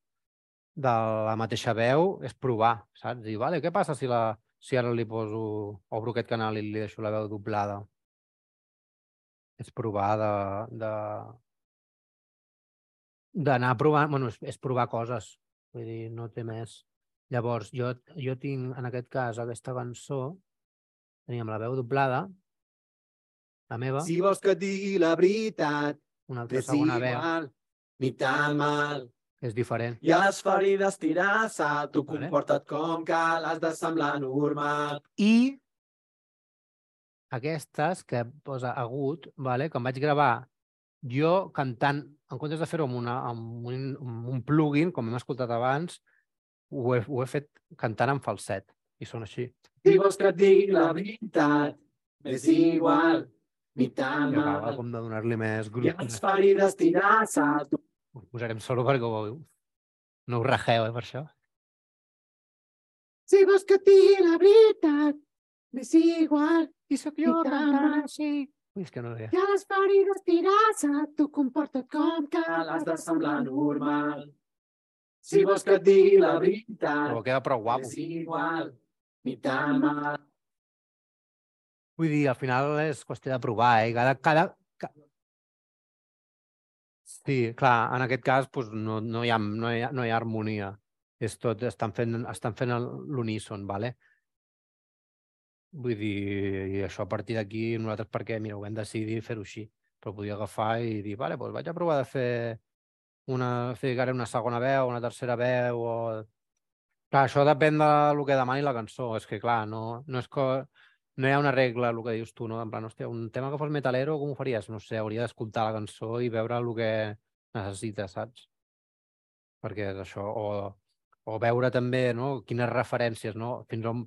de la mateixa veu, és provar, saps? I, vale, què passa si, la, si ara li poso, obro aquest canal i li deixo la veu doblada? És provar de, de, d'anar provant, bueno, és, és provar coses, vull dir, no té més. Llavors, jo, jo tinc, en aquest cas, aquesta cançó, teníem la veu doblada, la meva, Si vols que et digui la veritat, una altra segona veu, igual, ni tan mal. Que és diferent. I a les ferides tirar sal, tu Vale. comporta't com cal, has de semblar normal. I aquestes que posa agut, vale? que em vaig gravar jo cantant, en comptes de fer-ho amb, una, amb, un, amb un plugin, com hem escoltat abans, ho he, ho he fet cantant en falset. I són així. Si vols que et digui la veritat, m'és igual, ni tan I acaba mal. com de donar-li més grup. I a les ferides tirar sal, tu Ho posarem solo perquè ho, no ho rajeu, eh, per això. Si vols que et digui la veritat, m'és igual. I sóc jo cantant així. Ui, és que no veia. I a les ferides tirassa, tu comporta't com cal, has de semblar normal. Si vols que et digui la veritat, Però queda prou guapo. és igual, ni tan mal. Vull dir, al final és qüestió de provar, eh? Cada, cada, ca... Sí, clar, en aquest cas doncs, no, no, hi ha, no, hi ha, no hi ha harmonia. És tot, estan fent, estan fent l'uníson, vale? Vull dir, i això a partir d'aquí nosaltres perquè, mira, ho vam decidir fer-ho així. Però podia agafar i dir, vale, doncs vaig a provar de fer una, fer una segona veu, una tercera veu, o... Clar, això depèn del que demani la cançó. És que, clar, no, no és que no hi ha una regla, el que dius tu, no? En plan, hòstia, un tema que fos metalero, com ho faries? No sé, hauria d'escoltar la cançó i veure el que necessites, saps? Perquè és això, o, o veure també, no?, quines referències, no? Fins on...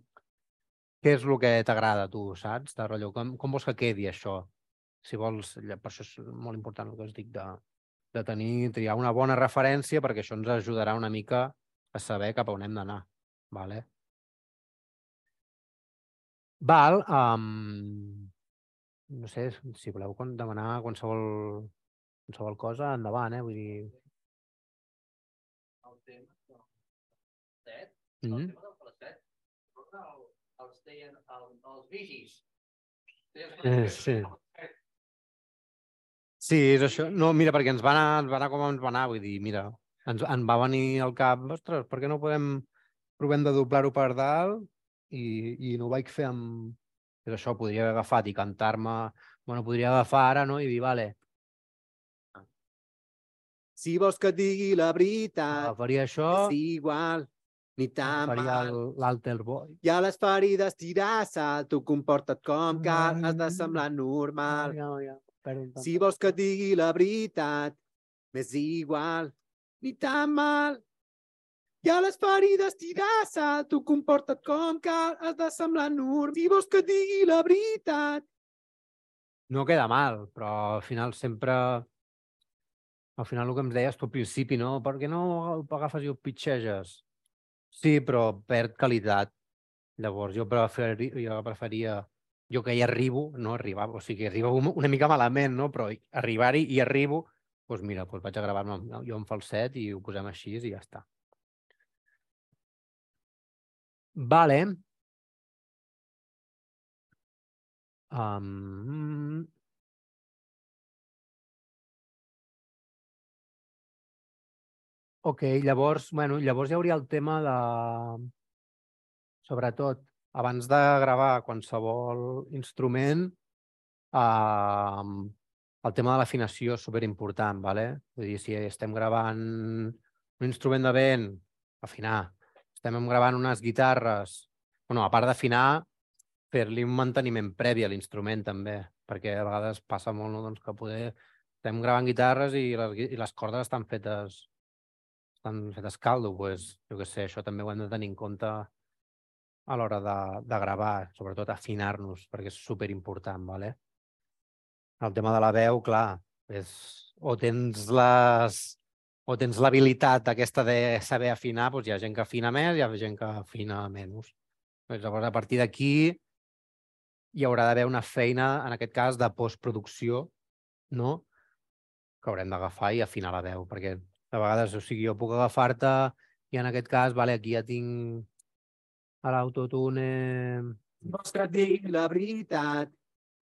Què és el que t'agrada tu, saps? De rotllo, com, com vols que quedi això? Si vols, per això és molt important el que us dic de, de tenir, triar una bona referència perquè això ens ajudarà una mica a saber cap a on hem d'anar, vale? Val, um, no sé, si voleu demanar qualsevol, qualsevol cosa, endavant, eh? Vull dir... El tema del set, Mm el -hmm. tema del falset, el, els deien el, els vigis. Eh, sí. Sí, és això. No, mira, perquè ens va anar, ens va anar com ens va anar, vull dir, mira, ens, en va venir al cap, ostres, per què no podem, provem de doblar-ho per dalt i, i no ho vaig fer amb... És això, podria haver agafat i cantar-me... Bueno, podria agafar ara, no?, i dir, vale, Si vols que et digui la veritat, agafaria això, és igual, ni tan faria mal. l'alter boy. I a les ferides tirar sal, tu comporta't com cal, has de semblar normal. Ja, ja. Si vols que et digui la veritat, m'és igual, ni tan mal. I a les ferides tirar sal, tu comporta't com cal, has de semblar normal. Si vols que et digui la veritat, no queda mal, però al final sempre... Al final el que em deies tu al principi, no? Per què no agafes i ho pitxeges? Sí, però perd qualitat. Llavors jo preferia, jo preferia jo que hi arribo, no arribava, o sigui, arriba un- una mica malament, no? Però arribar-hi i arribo, doncs mira, doncs vaig a gravar-me jo en falset i ho posem així i ja està. Vale. Um, Ok, llavors, bueno, llavors hi hauria el tema de... Sobretot, abans de gravar qualsevol instrument, eh, el tema de l'afinació és superimportant, ¿vale? Vull dir, si estem gravant un instrument de vent, afinar. Estem gravant unes guitarres, bueno, a part d'afinar, fer-li un manteniment previ a l'instrument també, perquè a vegades passa molt no? doncs que poder estem gravant guitarres i les, i les cordes estan fetes estan fetes caldo, pues, jo què sé, això també ho hem de tenir en compte a l'hora de, de gravar, sobretot afinar-nos, perquè és superimportant, ¿vale? El tema de la veu, clar, és, o tens les o tens l'habilitat aquesta de saber afinar, doncs hi ha gent que afina més, hi ha gent que afina menys. Doncs llavors, a partir d'aquí, hi haurà d'haver una feina, en aquest cas, de postproducció, no? que haurem d'agafar i afinar la veu, perquè de vegades, o sigui, jo puc agafar-te i en aquest cas, vale, aquí ja tinc a l'autotune... Et digui la veritat,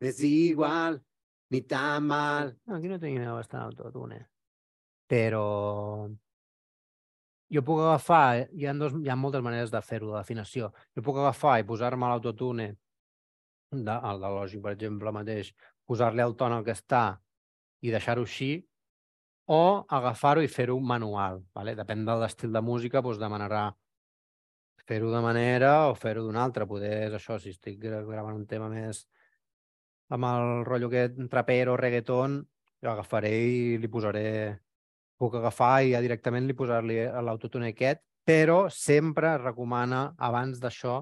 és igual, ni tan mal. No, aquí no tenia bastant autotune. Però jo puc agafar, hi ha, dos, hi ha moltes maneres de fer-ho, de l'afinació. Jo puc agafar i posar-me l'autotune, de, el de Logic, per exemple, mateix, posar-li el ton al que està i deixar-ho així, o agafar-ho i fer-ho manual. Vale? Depèn de l'estil de música, doncs demanarà fer-ho de manera o fer-ho d'una altra. Poder és això, si estic gra- gravant un tema més amb el rotllo aquest trapero, reggaeton, jo agafaré i li posaré... Puc agafar i ja directament li posar-li l'autotune aquest, però sempre recomana, abans d'això,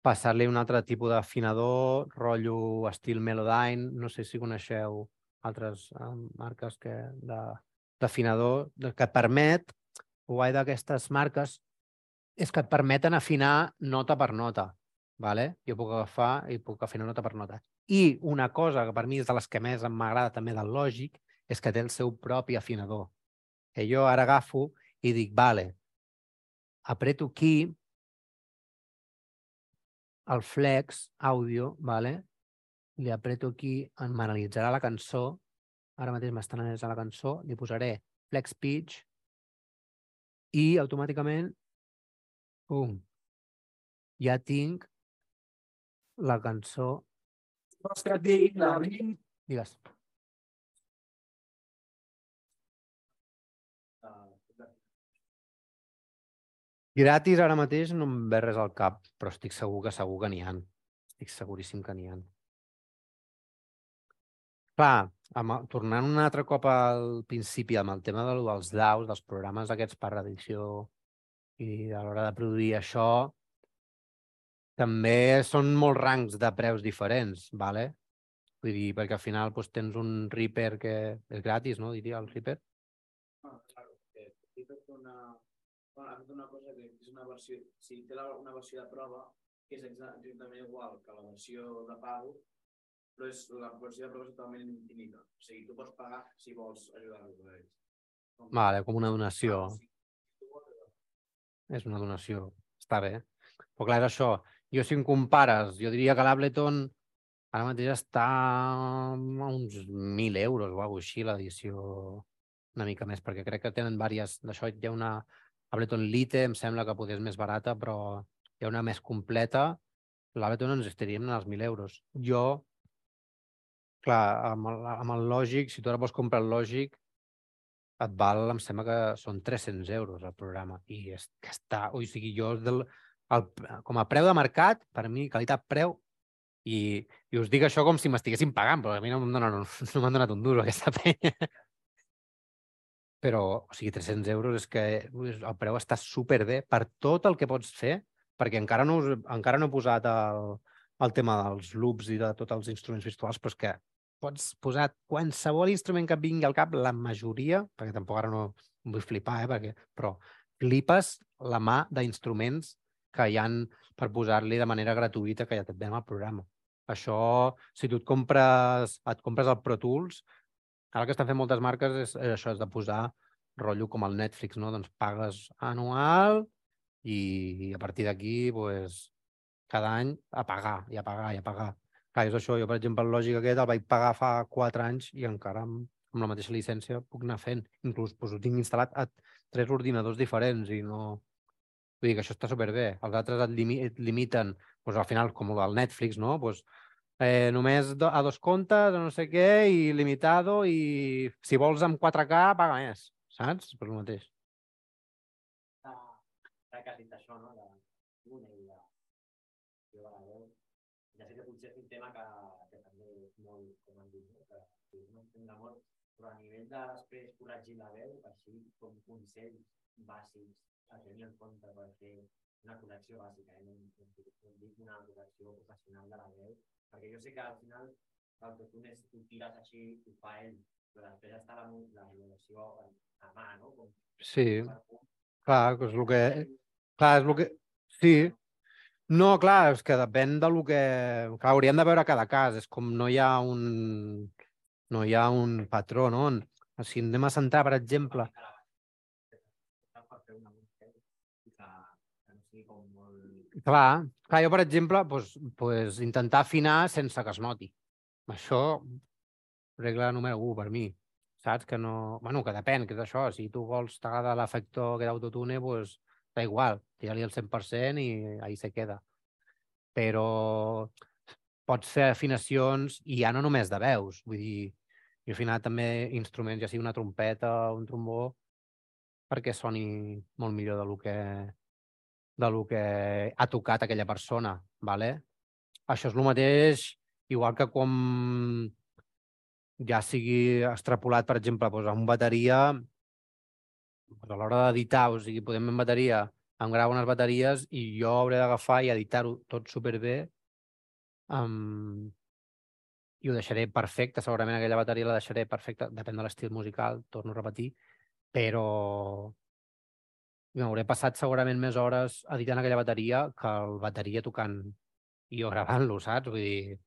passar-li un altre tipus d'afinador, rotllo estil Melodyne, no sé si coneixeu altres eh, marques que d'afinador que et permet, el guai d'aquestes marques és que et permeten afinar nota per nota. Vale? Jo puc agafar i puc afinar nota per nota. I una cosa que per mi és de les que més m'agrada també del Logic és que té el seu propi afinador. Que jo ara agafo i dic, vale, apreto aquí el flex àudio, vale? li apreto aquí, em analitzarà la cançó, ara mateix m'està analitzant la cançó, li posaré flex pitch i automàticament pum, ja tinc la cançó, digues. Gratis ara mateix no em ve res al cap, però estic segur que segur que n'hi ha. Estic seguríssim que n'hi ha. Clar, amb, el- tornant un altre cop al principi amb el tema de, dels DAOs, dels programes aquests per edició i a l'hora de produir això, també són molts rangs de preus diferents, ¿vale? Vull dir, perquè al final doncs, tens un Reaper que és gratis, no? Diria el Reaper. Ah, claro, que he fet una, bueno, ha fet una cosa que és una versió, si té la, una versió de prova, que és exa- exactament igual que la versió de pago, però és, la versió de prova és totalment infinita. O sigui, tu pots pagar si vols ajudar-los a ells. Com- Vale, com una donació. Ah, sí. És una donació. Està bé. Però clar, és això. Jo si em compares, jo diria que l'Ableton ara mateix està a uns 1.000 euros o alguna així, l'edició una mica més, perquè crec que tenen diverses... D'això hi ha una Ableton Lite, em sembla que potser és més barata, però hi ha una més completa. L'Ableton ens estaríem als 1.000 euros. Jo, clar, amb el, amb el Logic, si tu ara vols comprar el Logic, et val, em sembla que són 300 euros el programa. I és que està, o sigui, jo del, el, com a preu de mercat, per mi, qualitat-preu, i, i us dic això com si m'estiguessin pagant, però a mi no m'han donat, un- (laughs) no m'han donat un duro aquesta (laughs) penya. Però, o sigui, 300 euros és que el preu està superbé per tot el que pots fer, perquè encara no, encara no he posat el, el tema dels loops i de tots els instruments virtuals, però és que pots posar qualsevol instrument que et vingui al cap, la majoria, perquè tampoc ara no vull flipar, eh, perquè, però flipes la mà d'instruments que hi han per posar-li de manera gratuïta que ja et ven al programa. Això, si tu et compres, et compres el Pro Tools, ara que estan fent moltes marques és, és això, és de posar rotllo com el Netflix, no? Doncs pagues anual i, a partir d'aquí, pues, cada any a pagar, i a pagar, i a pagar. Clar, és això, jo, per exemple, el Logic aquest el vaig pagar fa 4 anys i encara amb, amb la mateixa llicència puc anar fent. Inclús doncs, ho tinc instal·lat a tres ordinadors diferents i no... Vull dir que això està superbé. Els altres et, limi et limiten, doncs, al final, com el Netflix, no? Doncs, Eh, només do, a dos comptes, no sé què, i limitado, i si vols amb 4K, paga més, saps? Per el mateix. Ara que has dit això, no? De una i de... Jo a la. Ja sé que potser és un tema que, que també és molt, com han dit, no? que, un tema molt, però a nivell de després corregir la veu, així com consells bàsics a tenir en compte per fer una connexió bàsica, eh? no, no, dic una connexió professional de la veu, perquè jo sé que al final l'autotune és tu tires així, ho fa ell, però després està la, la modulació a, mà, no? Com, Sí, clar, que és el que... Clar, és el que... Sí. No, clar, és que depèn de lo que... Clar, hauríem de veure cada cas. És com no hi ha un... No hi ha un patró, no? Si anem a centrar, per exemple... per fer una música que, que no sigui com molt... Clar, clar jo, per exemple, pues, pues, intentar afinar sense que es noti. Això, regla número 1 per mi. Saps? Que no... bueno, que depèn, que és això. Si tu vols t'agrada l'efecte que d'autotune, pues, da igual, tira-li el 100% i ahí se queda. Però pots fer afinacions i ja no només de veus. Vull dir, jo he afinat també instruments, ja sigui una trompeta un trombó, perquè soni molt millor de lo que, de lo que ha tocat aquella persona. ¿vale? Això és el mateix, igual que quan ja sigui extrapolat, per exemple, doncs a un bateria, doncs a l'hora d'editar, o sigui, podem en bateria, em gravo unes bateries i jo hauré d'agafar i editar-ho tot superbé um, i ho deixaré perfecte, segurament aquella bateria la deixaré perfecta, depèn de l'estil musical, torno a repetir, però m'hauré passat segurament més hores editant aquella bateria que el bateria tocant i jo gravant-lo, saps? Vull dir,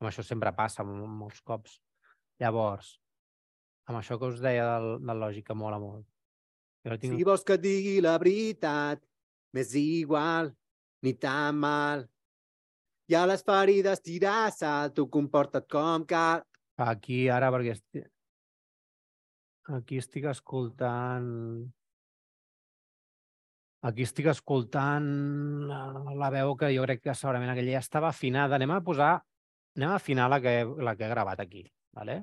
amb això sempre passa molts cops. Llavors, amb això que us deia del, del lògic, que mola molt. Jo tinc... Si vols que et digui la veritat, m'és igual, ni tan mal. I a les ferides tirar sal, tu comporta't com cal. Aquí ara, perquè estic... Aquí estic escoltant... Aquí estic escoltant la, la veu que jo crec que segurament aquella ja estava afinada. Anem a posar... Anem a afinar la que, la que he gravat aquí. Vale?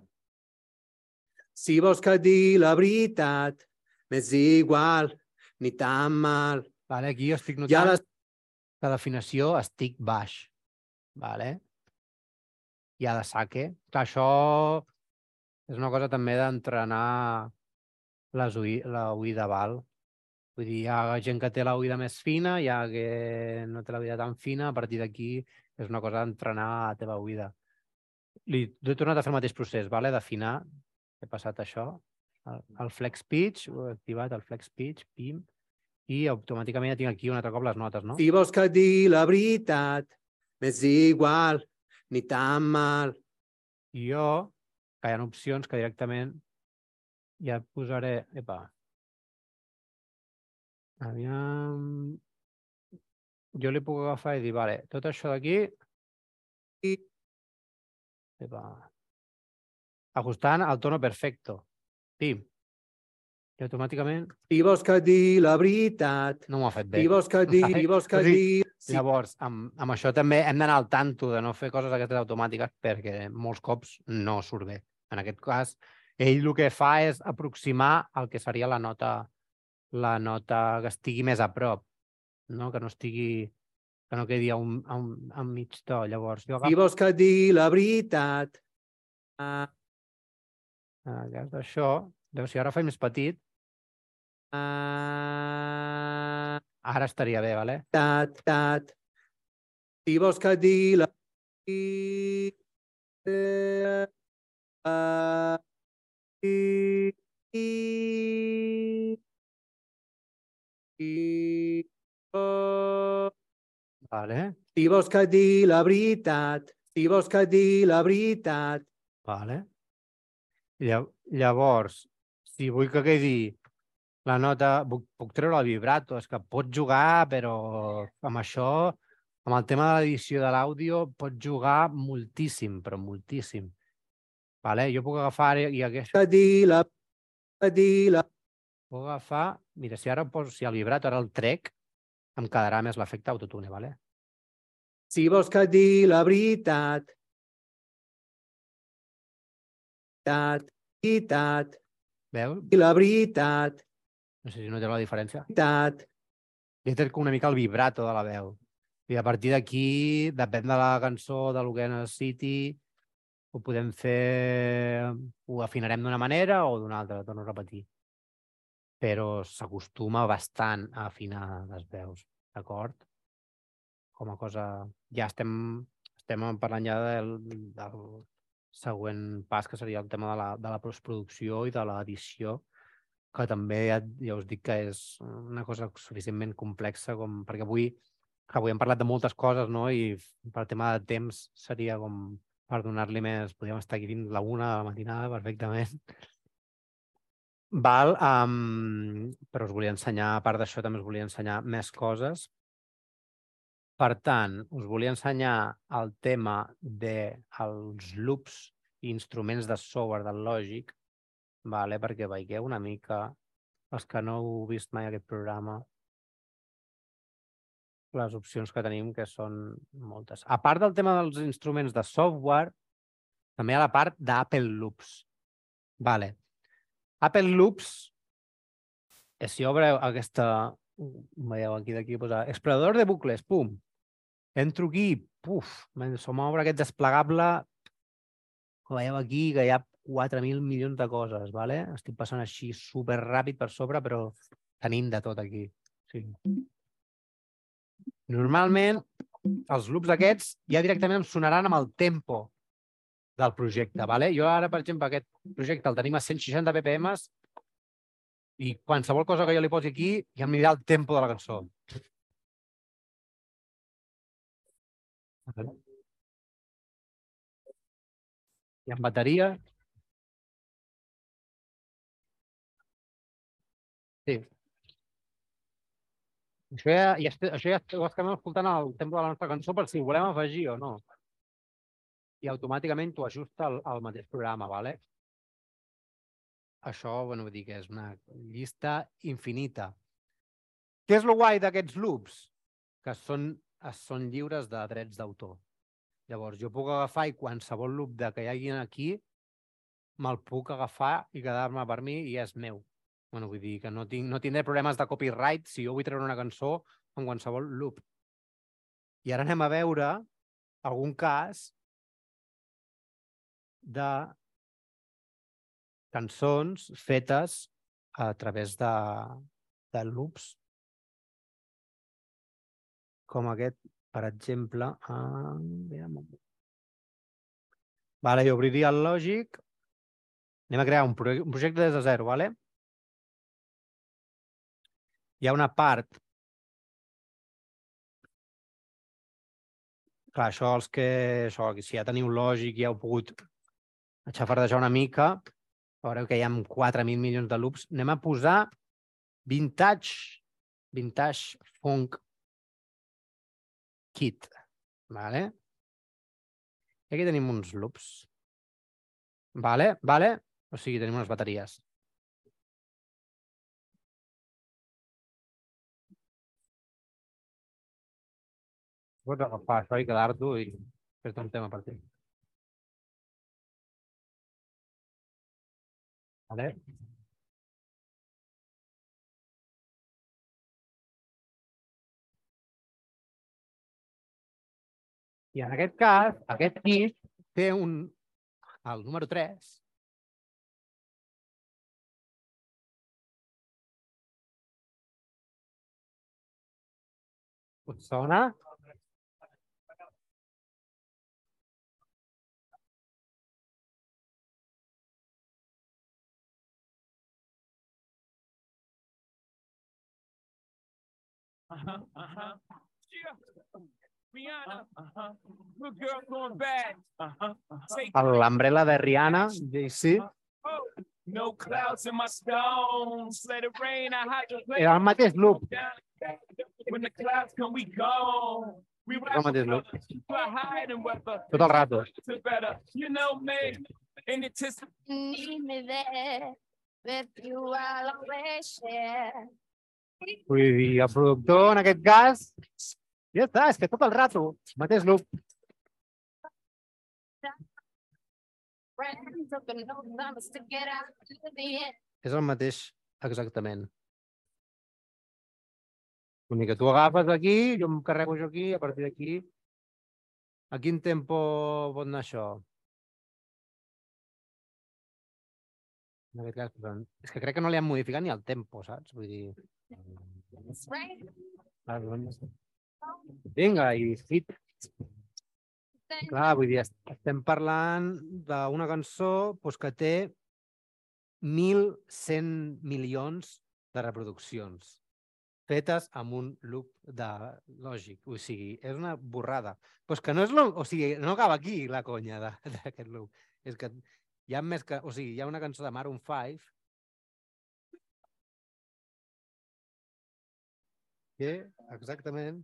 Si vols que et digui la veritat, m'és igual, ni tan mal. Vale? Aquí jo estic notant les que d'afinació estic baix. Vale? I a de saque. Clar, això és una cosa també d'entrenar la oïda val. Vull dir, hi ha gent que té la oïda més fina, hi ha que no té la oïda tan fina, a partir d'aquí és una cosa d'entrenar la teva oïda. Li, he tornat a fer el mateix procés, vale? d'afinar. He passat això, el, el flex pitch, ho he activat, el flex pitch, pim, i automàticament ja tinc aquí un altre cop les notes, no? Si vols que et digui la veritat, m'és igual, ni tan mal. I jo, que hi ha opcions que directament ja posaré... Epa. Aviam... Jo li puc agafar i dir, vale, tot això d'aquí... I... Epa. Ajustant al tono perfecto. Pim. I automàticament Si vols que et digui la veritat, no m'ho ha fet bé. si vols que et digui, si vols que et digui... Si Llavors, amb, amb això també hem d'anar al tanto de no fer coses aquestes automàtiques perquè molts cops no surt bé. En aquest cas, ell el que fa és aproximar el que seria la nota la nota que estigui més a prop, no? que no estigui que no quedi a un, a un, a un mig to. Llavors, jo Si agafo vols que et digui la veritat, ah, en el cas d'això, llavors, si ara faig més petit, ah, ara estaria bé, vale? tat, tat. Si vols que et digui la ah, i- i-. Vale, Si vols que et digui la veritat, si vols que et digui la veritat, vale. Lla- Llavors, si vull que quedi la nota, puc, puc treure el vibrato, és que pots jugar, però amb això, amb el tema de l'edició de l'àudio, pots jugar moltíssim, però moltíssim. Vale? Jo puc agafar i aquest, que digui la, que digui la, puc agafar, mira, si ara poso, si el vibrato ara el trec, em quedarà més l'efecte autotune, vale? si vols que et digui la veritat, Tat, i tat, Veus? i la veritat, No sé si noteu la diferència. tat. I té com una mica el vibrato de la veu. I a partir d'aquí, depèn de la cançó, de lo que necessiti, ho podem fer... Ho afinarem d'una manera o d'una altra, torno a repetir. Però s'acostuma bastant a afinar les veus, d'acord? Com a cosa... Ja estem, estem parlant ja del, del següent pas, que seria el tema de la, de la postproducció i de l'edició, que també ja, ja us dic que és una cosa suficientment complexa com, perquè avui, avui hem parlat de moltes coses, no? I per tema de temps seria com per donar-li més... Podríem estar aquí fins la una de la matinada perfectament. Val, um, però us volia ensenyar, a part d'això, també us volia ensenyar més coses. Per tant, us volia ensenyar el tema dels loops i instruments de software del Logic, vale? perquè veieu una mica, els que no heu vist mai aquest programa, les opcions que tenim, que són moltes. A part del tema dels instruments de software, també ha la part d'Apple Loops. Vale. Apple Loops, eh, si obreu aquesta... Veieu aquí d'aquí posa explorador de bucles, pum. Entro aquí, puf, se m'obre aquest desplegable veieu aquí, que hi ha 4.000 milions de coses, vale? estic passant així super ràpid per sobre, però tenim de tot aquí. Sí. Normalment, els loops aquests ja directament em sonaran amb el tempo del projecte. Vale? Jo ara, per exemple, aquest projecte el tenim a 160 ppm i qualsevol cosa que jo li posi aquí ja em dirà el tempo de la cançó. I en bateria... Sí. Això ja, ja, això ja ho estem escoltant al tempo de la nostra cançó per si ho volem afegir o no. I automàticament t'ho ajusta al, al mateix programa, ¿vale? Això, bueno, vull dir que és una llista infinita. Què és lo guai d'aquests loops? Que són, són lliures de drets d'autor. Llavors, jo puc agafar i qualsevol loop de que hi hagi aquí, me'l puc agafar i quedar-me per mi i és meu. Bueno, vull dir que no, tinc, no tindré problemes de copyright si jo vull treure una cançó en qualsevol loop. I ara anem a veure algun cas de cançons fetes a través de, de loops. Com aquest, per exemple. Aviam. Vale, jo obriria el Logic. Anem a crear un, proje un projecte des de zero, vale? Hi ha una part Clar, això els que... Això, si ja teniu lògic ja heu pogut aixafardejar una mica, veureu que hi ha 4.000 milions de loops. Anem a posar Vintage, Vintage Funk Kit. Vale? I aquí tenim uns loops. Vale? Vale? O sigui, tenim unes bateries. Pots agafar això i quedar-t'ho i fer-te un tema per ti. Vale? I en aquest cas, aquest kit té un... El número 3 Us Uh-huh, uh-huh. Rihanna, uh-huh. Good girl going bad. Uh-huh. uh-huh. Take L'Umbrella de Rihanna, JC. oh, no clouds in my stones. Let it rain. I hide Era el mateix loop. When the clouds come, we go. We Era el mateix loop. Tot el rato. You know me. And it is Need me there with you I'll always share. Vull dir, el productor, en aquest cas, ja està, és que tot el rato, mateix loop. És el mateix exactament. L'únic que tu agafes aquí, jo em carrego això aquí, a partir d'aquí... A quin tempo pot anar això? En aquest cas, però, és que crec que no li han modificat ni el tempo, saps? Vull dir... Doncs- Vinga, i. Then Clar, vull dir, est- estem parlant d'una cançó doncs, que té 1.100 milions de reproduccions fetes amb un loop de lògic. O sigui, és una borrada. Però és que no és lo... O sigui, no acaba aquí la conya d'aquest loop. És que hi ha més que... O sigui, hi ha una cançó de Maroon 5 que exactament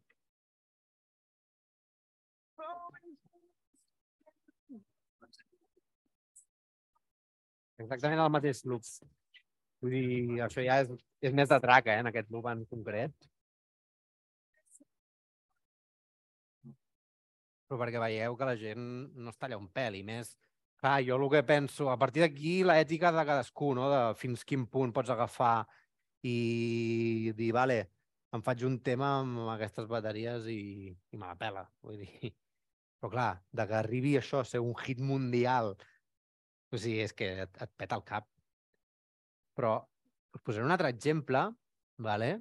exactament el mateix loop. Vull dir, això ja és, és més de traca, eh, en aquest loop en concret. Però perquè veieu que la gent no es talla un pèl, i més... Clar, jo el que penso, a partir d'aquí l'ètica de cadascú, no? de fins quin punt pots agafar i dir, vale, em faig un tema amb aquestes bateries i, i me la pela. Vull dir... (laughs) Però clar, de que arribi això a ser un hit mundial, o sigui, és que et, et peta el cap. Però us posaré un altre exemple, vale?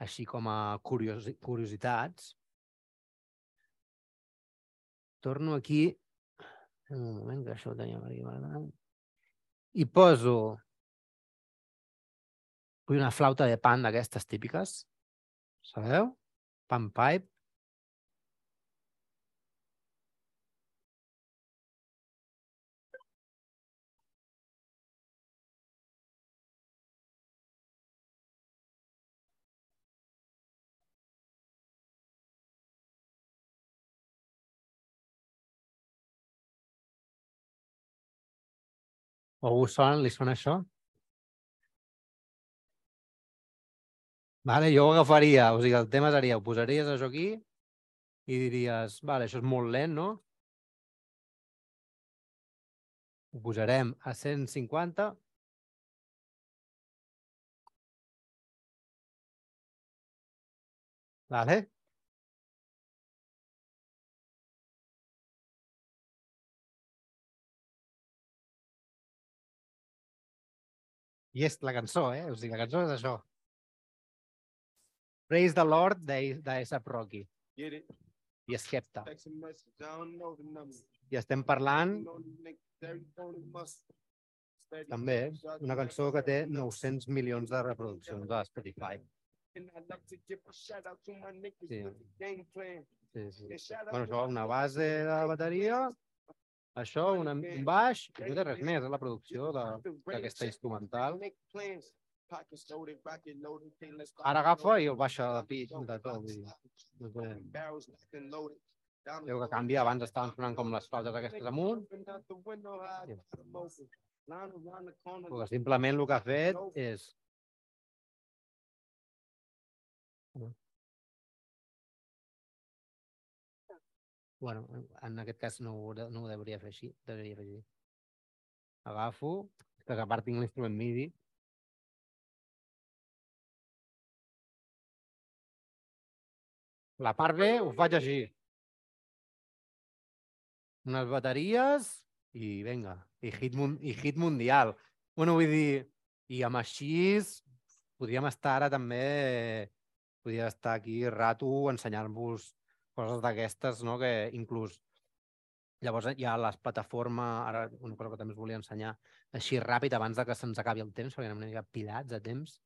així com a curiosi curiositats. Torno aquí, un moment, que això ho teníem aquí guardat. I poso vull una flauta de pan d'aquestes típiques, sabeu? Pan pipe. O us sona, li sona això? Vale, jo ho agafaria, o sigui, el tema seria, ho posaries això aquí i diries, vale, això és molt lent, no? Ho posarem a 150. Vale? I és la cançó, eh? O sigui, la cançó és això. Praise the Lord d'A$AP Rocky Get it? i Skepta. I estem parlant també una cançó que té 900 milions de reproduccions de Spotify. Sí. Sí, sí. Bueno, això, una base de bateria, això, una, un baix, i no té res més, és la producció de- d'aquesta instrumental. Agafa i el baixa de pitch, de tot. Loaded. Down the Veu que canvia, abans estaven sonant com les flautes aquestes amunt, I corner, perquè simplement el que ha fet és Bueno, en aquest cas no ho, de- no ho hauria fer així, devia fer així. Agafo, que a part tinc l'instrument MIDI, La part B ho faig així. Unes bateries i vinga, i hit, i hit mundial. Bueno, vull dir, i amb així podríem estar ara també, podria estar aquí rato ensenyant-vos coses d'aquestes, no? que inclús llavors hi ha les plataformes, ara una cosa que també us volia ensenyar, així ràpid abans de que se'ns acabi el temps, perquè anem una mica pilats de temps.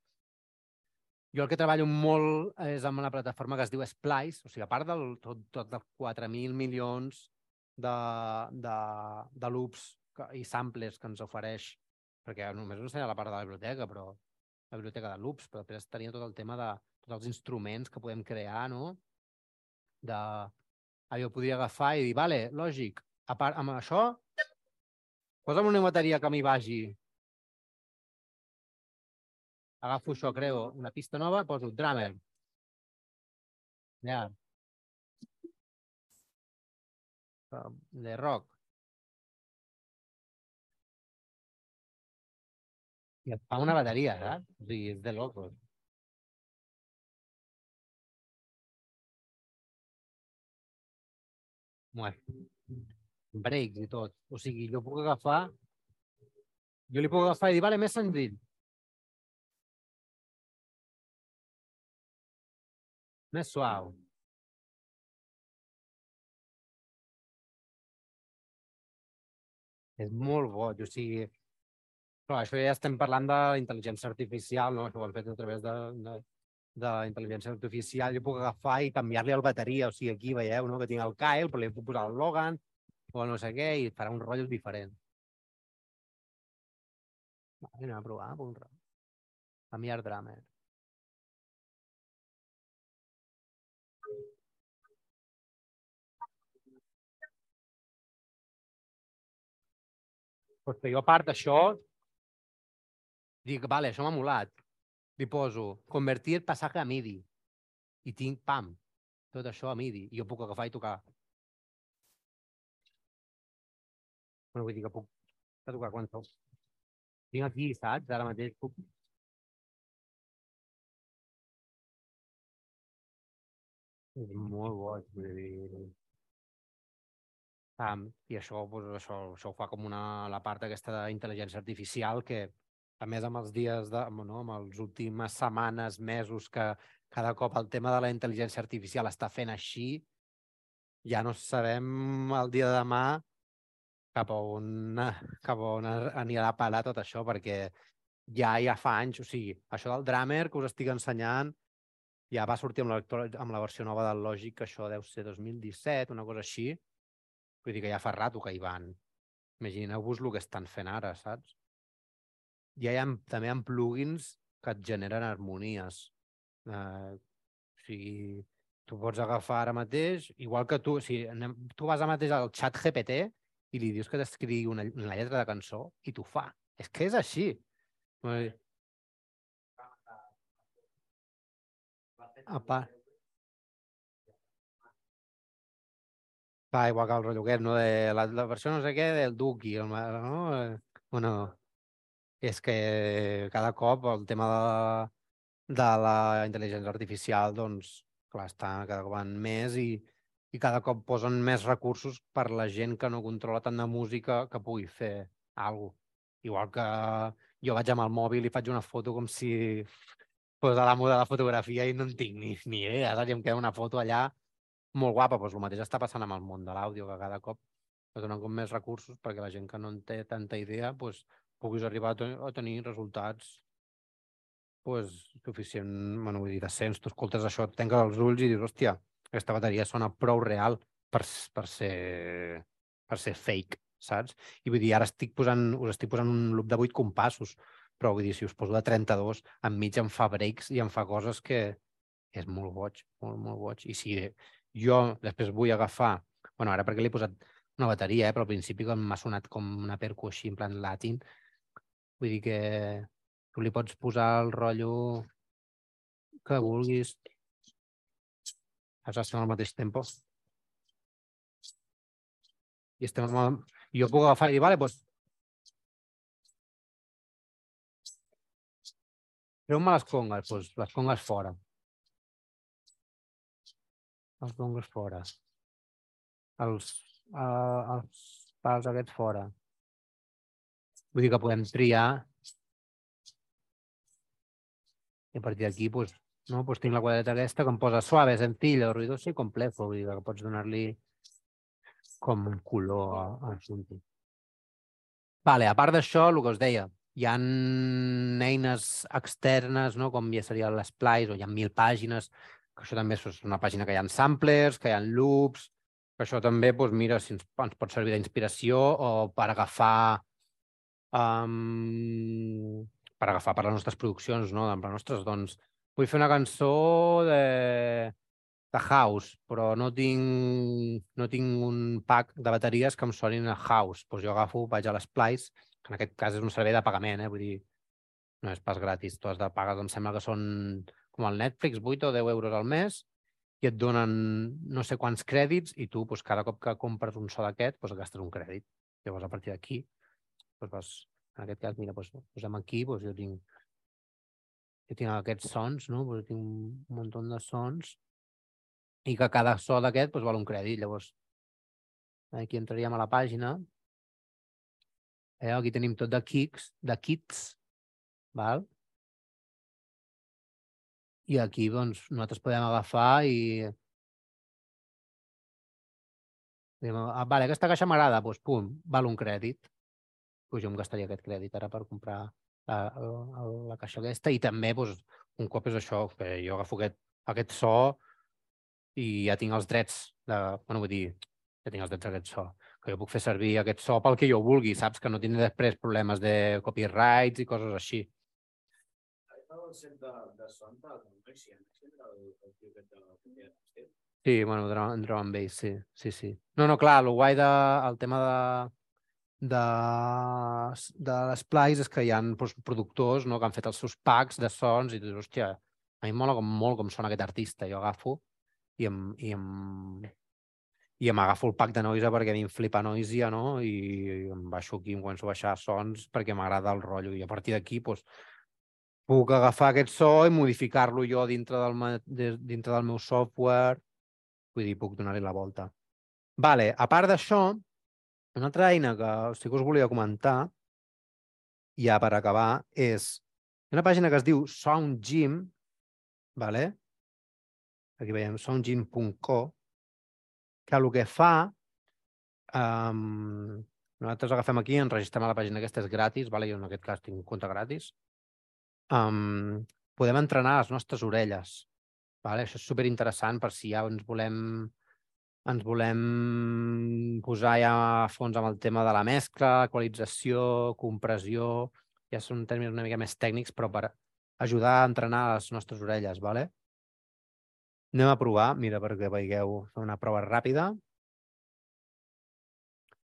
Jo el que treballo molt és amb la plataforma que es diu Splice, o sigui, a part del tot, tot de 4.000 milions de, de, de loops que, i samples que ens ofereix, perquè només us ensenya la part de la biblioteca, però la biblioteca de loops, però després tenia tot el tema de tots els instruments que podem crear, no? De... Ah, jo podria agafar i dir, vale, lògic, a part, amb això, posa'm una bateria que m'hi vagi agafo això, creo una pista nova, poso drummer. Allà. De rock. I et una bateria, saps? O sigui, és de locos. Bueno, breaks i tot. O sigui, jo puc agafar... Jo li puc agafar i dir, vale, més senzill. Suau. És molt boig, o sigui... Però això ja estem parlant de intel·ligència artificial, no? Això ho hem fet a través de, de, de la intel·ligència artificial. Jo puc agafar i canviar-li el bateria. O sigui, aquí veieu no? que tinc el Kyle, però li puc posar el Logan o no sé què i farà un rotllo diferent. Vale, anem a provar. Un rotllo. Canviar drummer. Pues que jo a part d'això dic, vale, això m'ha molat. Li poso convertir passatge a MIDI. I tinc, pam, tot això a MIDI. I jo puc agafar i tocar. Bueno, vull dir que puc tocar quan sóc. Tinc aquí, saps? Ara mateix puc... És molt boig, vull dir... Um, I això, doncs, això, això ho fa com una, la part aquesta d'intel·ligència artificial que, a més, amb els dies, de, no, amb els últimes setmanes, mesos, que cada cop el tema de la intel·ligència artificial està fent així, ja no sabem el dia de demà cap a on, cap a on anirà a parar tot això, perquè ja ja fa anys, o sigui, això del Drummer que us estic ensenyant ja va sortir amb la, amb la versió nova del Logic, que això deu ser 2017, una cosa així. Vull dir que ja fa rato que hi van. Imagineu-vos el que estan fent ara, saps? Ja hi ha, també hi ha plugins que et generen harmonies. Eh, o sigui, tu pots agafar ara mateix, igual que tu, o sigui, anem, tu vas ara mateix al xat GPT i li dius que t'escrigui una, una lletra de cançó i t'ho fa. És que és així. A part, va, igual que el rotllo aquest, no? De la, la versió no sé què del Duki, el, no? Eh, Bueno, és que cada cop el tema de, de la intel·ligència artificial, doncs, clar, està cada cop en més i, i cada cop posen més recursos per la gent que no controla tant de música que pugui fer alguna cosa. Igual que jo vaig amb el mòbil i faig una foto com si fos a l'amo de la fotografia i no en tinc ni, ni idea, saps? I em queda una foto allà molt guapa, doncs el mateix està passant amb el món de l'àudio, que cada cop es donen com més recursos perquè la gent que no en té tanta idea doncs, puguis arribar a, a tenir resultats pues, suficient, bueno, vull dir, decents. Tu escoltes això, tanques els ulls i dius, hòstia, aquesta bateria sona prou real per, per, ser, per ser fake, saps? I vull dir, ara estic posant, us estic posant un loop de 8 compassos, però vull dir, si us poso de 32, enmig em fa breaks i em fa coses que és molt boig, molt, molt boig. I si jo després vull agafar, bueno, ara perquè li he posat una bateria, eh, però al principi com m'ha sonat com una percu així en plan latin, vull dir que tu li pots posar el rotllo que vulguis. Saps? Estem al mateix tempo. I estem amb jo puc agafar i dir, vale, doncs... Treu-me les congues, doncs les congues fora. Les congues fora. Els, uh, els pals aquests fora. Vull dir que podem triar i a partir d'aquí, pues, no? pues tinc la quadreta aquesta que em posa suave, sencillo, ruidoso i complejo. Vull dir que pots donar-li com un color al assumpte. Vale, a part d'això, el que us deia, hi ha eines externes, no? com ja seria l'Splice, o hi ha mil pàgines, que això també és una pàgina que hi ha samplers, que hi ha loops, que això també, doncs, mira, si ens, ens pot servir d'inspiració o per agafar um, per agafar per les nostres produccions, no? Per les nostres, doncs, vull fer una cançó de, de house, però no tinc, no tinc un pack de bateries que em sonin a house. Doncs jo agafo, vaig a l'Splice, que en aquest cas és un servei de pagament, eh? vull dir, no és pas gratis, tu has de pagar, em sembla que són com el Netflix, 8 o 10 euros al mes, i et donen no sé quants crèdits i tu doncs, cada cop que compres un so d'aquest doncs, gastes un crèdit. Llavors, a partir d'aquí doncs, vas, En aquest cas, mira, doncs, posem aquí, doncs jo tinc jo tinc aquests sons, no? Doncs tinc un munt de sons i que cada so d'aquest doncs, val un crèdit. Llavors, aquí entraríem a la pàgina. Eh, aquí tenim tot de kicks, de kits, val? I aquí doncs, nosaltres podem agafar i... Ah, vale, aquesta caixa m'agrada, doncs pum, val un crèdit. Pues jo em gastaria aquest crèdit ara per comprar la, la, la caixa aquesta i també doncs, un cop és això, que jo agafo aquest, aquest so i ja tinc els drets de... Bueno, vull dir, ja tinc els drets d'aquest so, que jo puc fer servir aquest so pel que jo vulgui, saps? Que no tindré després problemes de copyrights i coses així. De, Sí, bueno, drum, drum and bass, sí, sí, sí. No, no, clar, el guai de, el tema de, de, de l'Splice és que hi ha doncs, productors no, que han fet els seus packs de sons i dius, hòstia, a mi mola com, molt com sona aquest artista. Jo agafo i em, i em, i em agafo el pack de Noisia perquè a mi em flipa Noisia, no? I, i em baixo aquí, em començo a baixar sons perquè m'agrada el rotllo. I a partir d'aquí, doncs, puc agafar aquest so i modificar-lo jo dintre del, dintre del meu software. Vull dir, puc donar-li la volta. Vale, a part d'això, una altra eina que sí que us volia comentar, ja per acabar, és una pàgina que es diu SoundGym, vale? aquí veiem soundgym.co, que el que fa, um, nosaltres agafem aquí, enregistrem a la pàgina aquesta, és gratis, vale? jo en aquest cas tinc un compte gratis, um, podem entrenar les nostres orelles. Vale? Això és superinteressant per si ja ens volem ens volem posar ja a fons amb el tema de la mescla, equalització, compressió, ja són termes una mica més tècnics, però per ajudar a entrenar les nostres orelles, vale? Anem a provar, mira, perquè veieu fer una prova ràpida.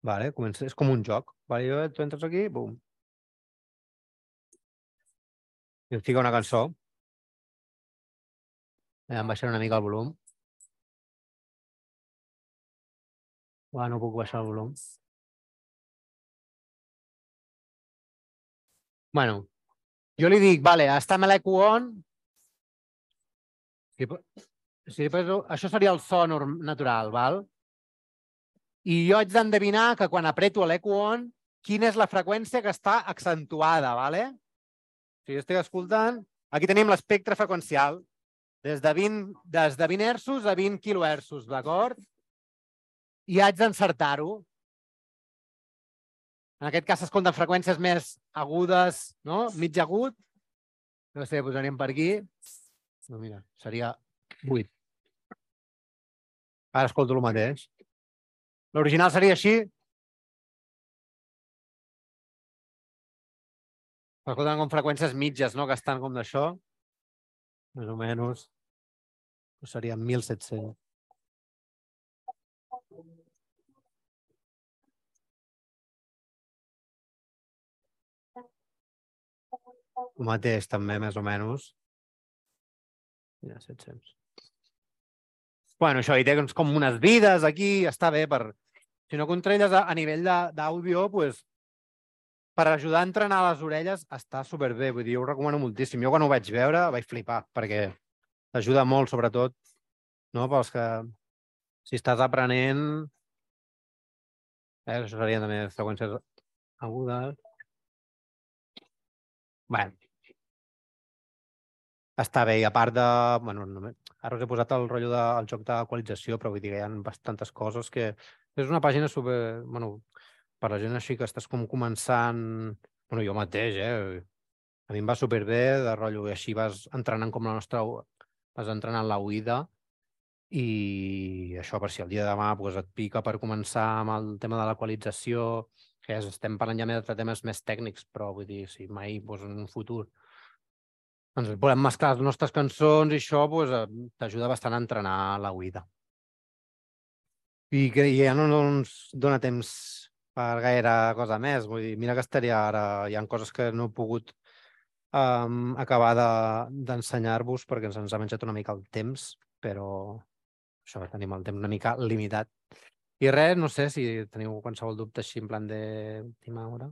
Vale, comença, és com un joc. Vale, tu entres aquí, bum. I et fica una cançó. Em baixaré una mica el volum. Uah, no puc baixar el volum. Bueno, jo li dic, vale, està amb l'eco on. Si, si poso, això seria el so natural, val? I jo haig d'endevinar que quan apreto l'eco on, quina és la freqüència que està accentuada, vale? Si jo estic escoltant, aquí tenim l'espectre freqüencial, des de 20, des de 20 hertzos a 20 kilohertzos, d'acord? I haig d'encertar-ho. En aquest cas s'escolten freqüències més agudes, no? Mig agut. No sé, posaríem per aquí. No, mira, seria 8. Ara escolto el mateix. L'original seria així. Escolten com freqüències mitges, no? Que estan com d'això. Més o menys. Seria 1.700. El mateix, també, més o menys. Ja, 700. Bueno, això, i té doncs, com unes vides aquí, està bé per... Si no controlles a, a nivell d'àudio, pues, per ajudar a entrenar les orelles està superbé. Vull dir, jo ho recomano moltíssim. Jo quan ho vaig veure vaig flipar, perquè t'ajuda molt, sobretot, no? pels que si estàs aprenent... Eh, això serien també freqüències agudes. Bé, està bé, i a part de... Bueno, només, ara us he posat el rotllo del joc d'equalització, però vull dir que hi ha bastantes coses que... És una pàgina super... Bueno, per la gent així que estàs com començant... Bueno, jo mateix, eh? A mi em va superbé, de rotllo, i així vas entrenant com la nostra... Vas entrenant la oïda i això per si el dia de demà pues, et pica per començar amb el tema de l'equalització, que és, estem parlant ja més de temes més tècnics, però vull dir, si mai pues, en un futur ens volem mesclar les nostres cançons i això pues, eh, t'ajuda bastant a entrenar la oïda. I que ja no ens dona temps per gaire cosa més. Vull dir, mira que estaria ara... Hi ha coses que no he pogut um, acabar de- d'ensenyar-vos perquè ens, ens ha menjat una mica el temps, però això, tenim el temps una mica limitat. I res, no sé si teniu qualsevol dubte així en plan d'última hora.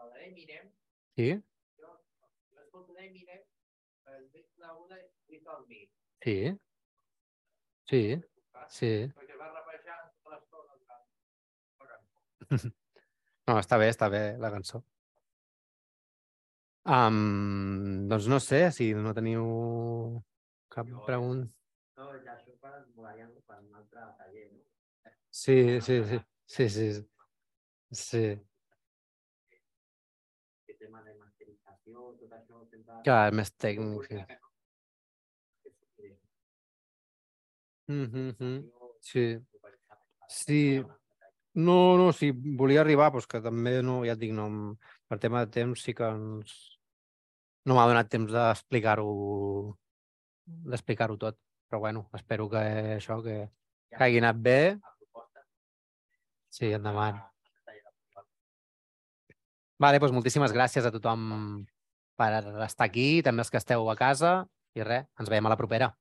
la d'Eminem, Sí? Sí? Sí? Sí. Perquè va rapejar tota l'estona. No, està bé, està bé la cançó. Um, doncs no sé si no teniu cap pregunta. No, ja això per, molaria per un altre taller, no? Sí, sí, sí. Sí, sí. Sí. El tema de masterització, tot això... Sempre... Clar, més tècnic. Sí. Mhm, mhm. Sí. Sí. No, no, si volia arribar, doncs que també, no, ja et dic, no, per tema de temps sí que ens... no m'ha donat temps d'explicar-ho d'explicar-ho tot. Però bueno, espero que això, que, que hagi anat bé. Sí, endavant. Vale, doncs moltíssimes gràcies a tothom per estar aquí, també els que esteu a casa, i res, ens veiem a la propera.